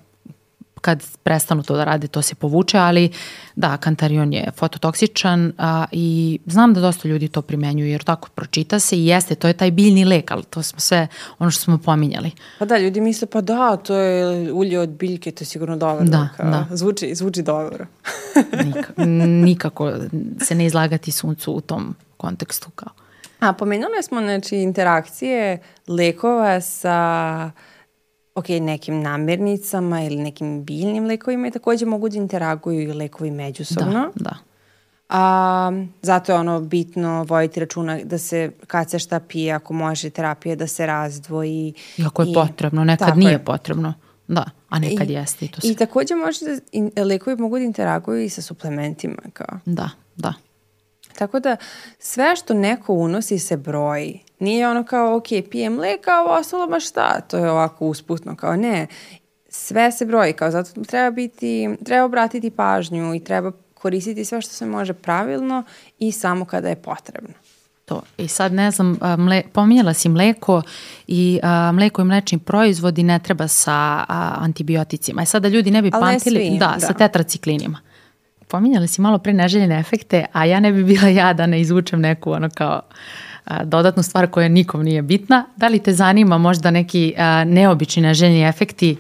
kad prestanu to da rade, to se povuče, ali da, kantarion je fototoksičan a, i znam da dosta ljudi to primenjuju jer tako pročita se i jeste, to je taj biljni lek, ali to smo sve ono što smo pominjali. Pa da, ljudi misle pa da, to je ulje od biljke, to je sigurno dobro. Da, kao, da. Zvuči, zvuči dobro. Nikako, nikako se ne izlagati suncu u tom kontekstu kao. A pomenuli smo znači, interakcije lekova sa ok, nekim namirnicama ili nekim biljnim lekovima i takođe mogu da interaguju i lekovi međusobno. Da, da. A, zato je ono bitno vojiti računa da se kad se šta pije, ako može terapija da se razdvoji. I ako je i, potrebno, nekad nije je. potrebno. Da, a nekad I, jeste i to sve. I takođe može da in, lekovi mogu da interaguju i sa suplementima. Kao. Da, da. Tako da sve što neko unosi se broji. Nije ono kao, ok, pijem mleka, a ovo ostalo ma šta, to je ovako usputno, kao ne. Sve se broji, kao zato treba biti, treba obratiti pažnju i treba koristiti sve što se može pravilno i samo kada je potrebno. To. I sad ne znam, mle, pominjala si mleko i a, mleko i mlečni proizvodi ne treba sa a, antibioticima. I sada ljudi ne bi Ali pamtili, ne svi, da, da, sa tetraciklinima. Pominjali si malo pre neželjene efekte, a ja ne bi bila ja da ne izvučem neku ono kao a, dodatnu stvar koja nikom nije bitna. Da li te zanima možda neki a, neobični neželjeni efekti?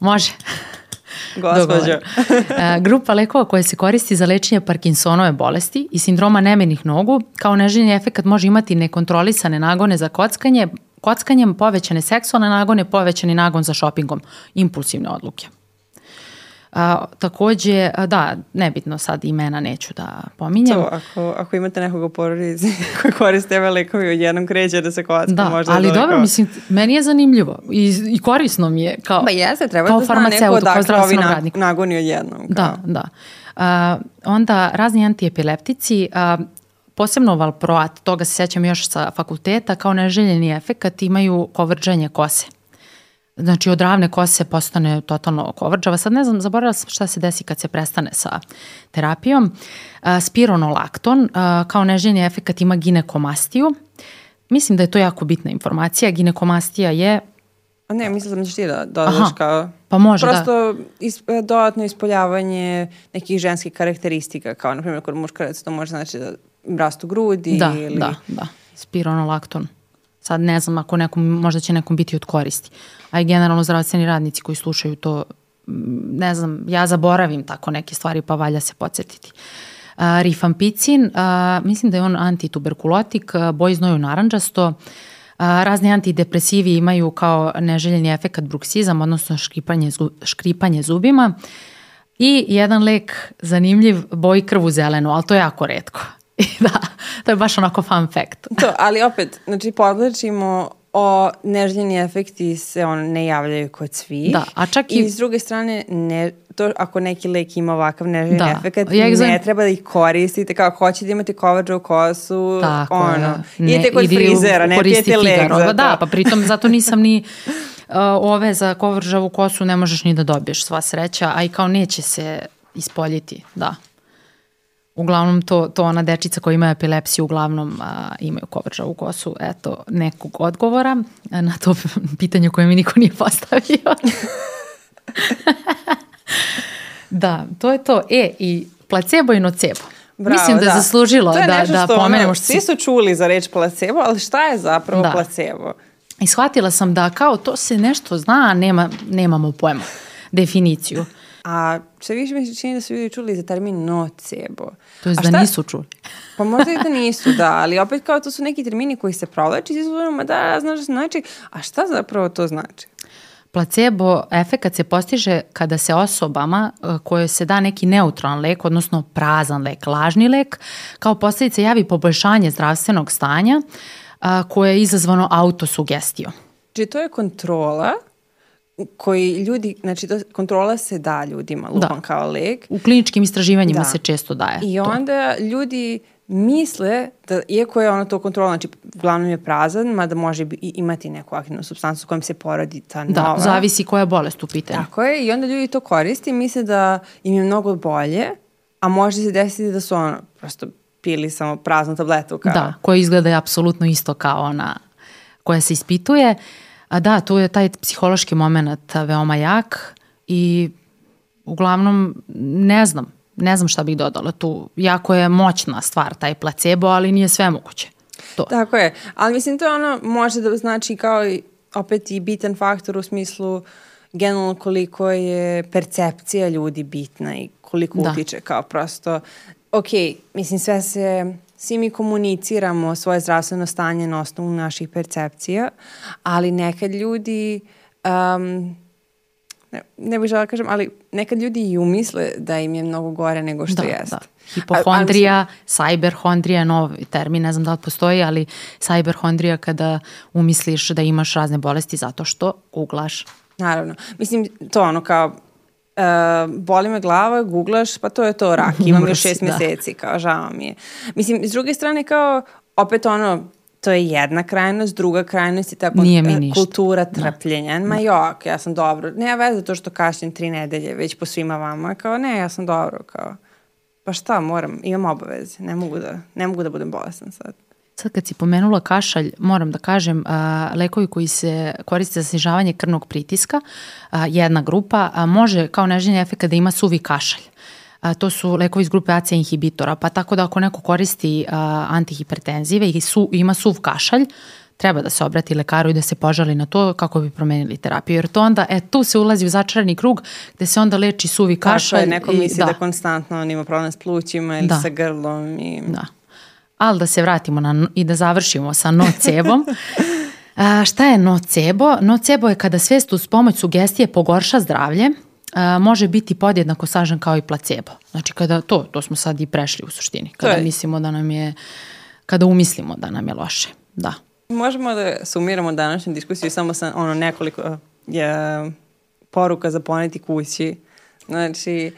Može. Gospođo. Grupa lekova koja se koristi za lečenje Parkinsonove bolesti i sindroma nemenih nogu, kao neželjeni efekt može imati nekontrolisane nagone za kockanje, kockanjem, povećane seksualne nagone, povećani nagon za šopingom, impulsivne odluke. A, takođe, da, nebitno sad imena neću da pominjem. To, ako, ako imate nekog u porodici koji koriste ove lekovi odjednom kreće da se kocka, da, možda ali da dobro, kao... mislim, meni je zanimljivo i, i korisno mi je kao, Ba jeste, treba kao da farmaceutu, kao ovi zdravstvenog na, radnika. nagoni odjednom. Kao. Da, da. A, onda razni antiepileptici, a, posebno valproat, toga se sećam još sa fakulteta, kao neželjeni efekat imaju kovrđanje kose. Znači od ravne kose postane totalno kovrđava. Sad ne znam, zaboravila sam šta se desi kad se prestane sa terapijom. A, spironolakton a, kao neželjeni efekat ima ginekomastiju. Mislim da je to jako bitna informacija. Ginekomastija je A ne, mislim da ćeš ti da dodaš kao... Pa može, Prosto da. Is, dodatno ispoljavanje nekih ženskih karakteristika, kao na primjer kod muškaraca to može znači da rastu grudi Da, ili... da, da. Spironolakton. Sad ne znam ako nekom, možda će nekom biti od koristi. A i generalno zdravstveni radnici koji slušaju to, ne znam, ja zaboravim tako neke stvari pa valja se podsjetiti. Rifampicin, uh, mislim da je on antituberkulotik, boji znoju naranđasto, A, razni antidepresivi imaju kao neželjeni efekat bruksizam, odnosno škripanje, škripanje zubima. I jedan lek zanimljiv, boji krvu zelenu, ali to je jako redko. Da, to je baš onako fun fact. To, ali opet, znači podlačimo o neželjeni efekti se on ne javljaju kod svih. Da, a čak i... I s druge strane, ne, to, ako neki lek ima ovakav neželjeni Da. efekt, Ja znam- ne treba da ih koristite. Kao ako hoćete imati kovađa u kosu, Tako ono. Ne, idete kod idi u- frizera, ne pijete lek za to. Da, pa pritom zato nisam ni uh, ove za kovržavu kosu ne možeš ni da dobiješ sva sreća, a i kao neće se ispoljiti, da. Uglavnom to, to ona dečica koja ima epilepsiju uglavnom a, imaju kovržavu kosu. Eto, nekog odgovora na to pitanje koje mi niko nije postavio. da, to je to. E, i placebo i nocebo. Bravo, Mislim da, je zaslužilo da, da što, pomenemo ono, što Svi su čuli za reč placebo, ali šta je zapravo Da. placebo? I shvatila sam da kao to se nešto zna, a nema, nemamo pojma, definiciju. A sve više mi se čini da su ljudi čuli za termin nocebo. To je da šta- nisu čuli. Pa možda i da nisu, da, ali opet kao to su neki termini koji se provlači iz izvorima, da, znaš znači, a šta zapravo to znači? Placebo efekat se postiže kada se osobama e, koje se da neki neutralan lek, odnosno prazan lek, lažni lek, kao posljedica javi poboljšanje zdravstvenog stanja a, koje je izazvano autosugestijom. Znači to je kontrola koji ljudi, znači to, kontrola se da ljudima, lupam da. kao lek. U kliničkim istraživanjima da. se često daje. I onda to. ljudi misle da, iako je ono to kontrola, znači uglavnom je prazan, mada može i imati neku aktivnu substancu kojom se porodi ta da, nova. Da, zavisi koja je bolest u pitanju. Tako je, i onda ljudi to koriste i misle da im je mnogo bolje, a može se desiti da su ono, prosto pili samo praznu tabletu. Kao. Da, koja izgleda apsolutno isto kao ona koja se ispituje. A da, tu je taj psihološki moment veoma jak i uglavnom ne znam, ne znam šta bih dodala tu. Jako je moćna stvar taj placebo, ali nije sve moguće. To. Tako je, ali mislim to je ono može da znači kao i opet i bitan faktor u smislu generalno koliko je percepcija ljudi bitna i koliko da. utiče kao prosto ok, mislim sve se svi mi komuniciramo svoje zdravstveno stanje na osnovu naših percepcija, ali nekad ljudi um, ne, ne bih žela da kažem, ali nekad ljudi i umisle da im je mnogo gore nego što da, jeste. Da. Hipohondrija, cyberhondrija, novi termin, ne znam da li postoji, ali cyberhondrija kada umisliš da imaš razne bolesti zato što googlaš. Naravno. Mislim, to ono kao uh, boli me glava, googlaš, pa to je to rak, imam još šest da. meseci, kao žao mi je. Mislim, s druge strane kao, opet ono, to je jedna krajnost, druga krajnost je ta kultura da. trpljenja. Da. Ma jok, ja sam dobro. Ne, veze to što kašljem tri nedelje već po svima vama. Kao, ne, ja sam dobro, kao. Pa šta, moram, imam obaveze. Ne mogu da, ne mogu da budem bolestan sad. Sad kad si pomenula kašalj, moram da kažem, a, lekovi koji se koriste za snižavanje krvnog pritiska, a, jedna grupa, a, može kao neželjen efekt da ima suvi kašalj. A, to su lekovi iz grupe AC inhibitora, pa tako da ako neko koristi a, antihipertenzive i su, ima suv kašalj, treba da se obrati lekaru i da se požali na to kako bi promenili terapiju. Jer to onda, e, tu se ulazi u začarani krug gde se onda leči suvi kašalj. Tako je, neko misli da. da konstantno on ima problem s plućima ili da. sa grlom. I... Da. Ali da se vratimo na, i da završimo sa nocebom. A, šta je nocebo? Nocebo je kada svest uz pomoć sugestije pogorša zdravlje, a, može biti podjednako sažan kao i placebo. Znači kada to, to smo sad i prešli u suštini. Kada je... mislimo da nam je, kada umislimo da nam je loše. Da. Možemo da sumiramo današnju diskusiju samo sa ono nekoliko je, poruka za poneti kući. Znači,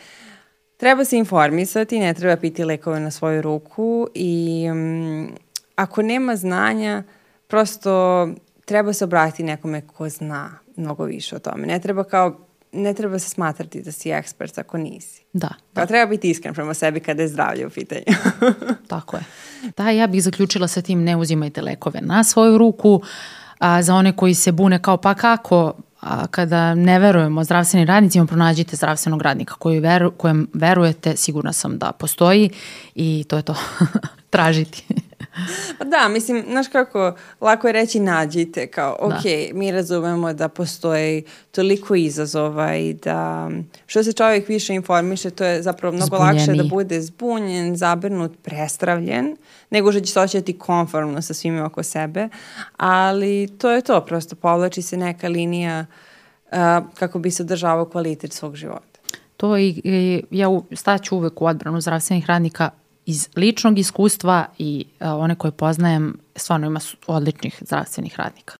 treba se informisati, ne treba piti lekove na svoju ruku i um, ako nema znanja, prosto treba se obratiti nekome ko zna mnogo više o tome. Ne treba kao ne treba se smatrati da si ekspert ako nisi. Da. da. treba biti iskren prema sebi kada je zdravlje u pitanju. Tako je. Da, ja bih zaključila sa tim ne uzimajte lekove na svoju ruku. A, za one koji se bune kao pa kako, a, kada ne verujemo zdravstvenim radnicima, pronađite zdravstvenog radnika koji veru, kojem verujete, sigurna sam da postoji i to je to. Tražiti. Pa da, mislim, znaš kako, lako je reći nađite, kao, ok, da. mi razumemo da postoji toliko izazova i da što se čovjek više informiše, to je zapravo mnogo Zbunjeni. lakše da bude zbunjen, zabrnut, prestravljen, nego što će se oćeti konformno sa svime oko sebe, ali to je to, prosto povlači se neka linija uh, kako bi se održavao kvalitet svog života. To i, i ja staću uvek u odbranu zdravstvenih radnika iz ličnog iskustva i a, one koje poznajem, stvarno ima odličnih zdravstvenih radnika.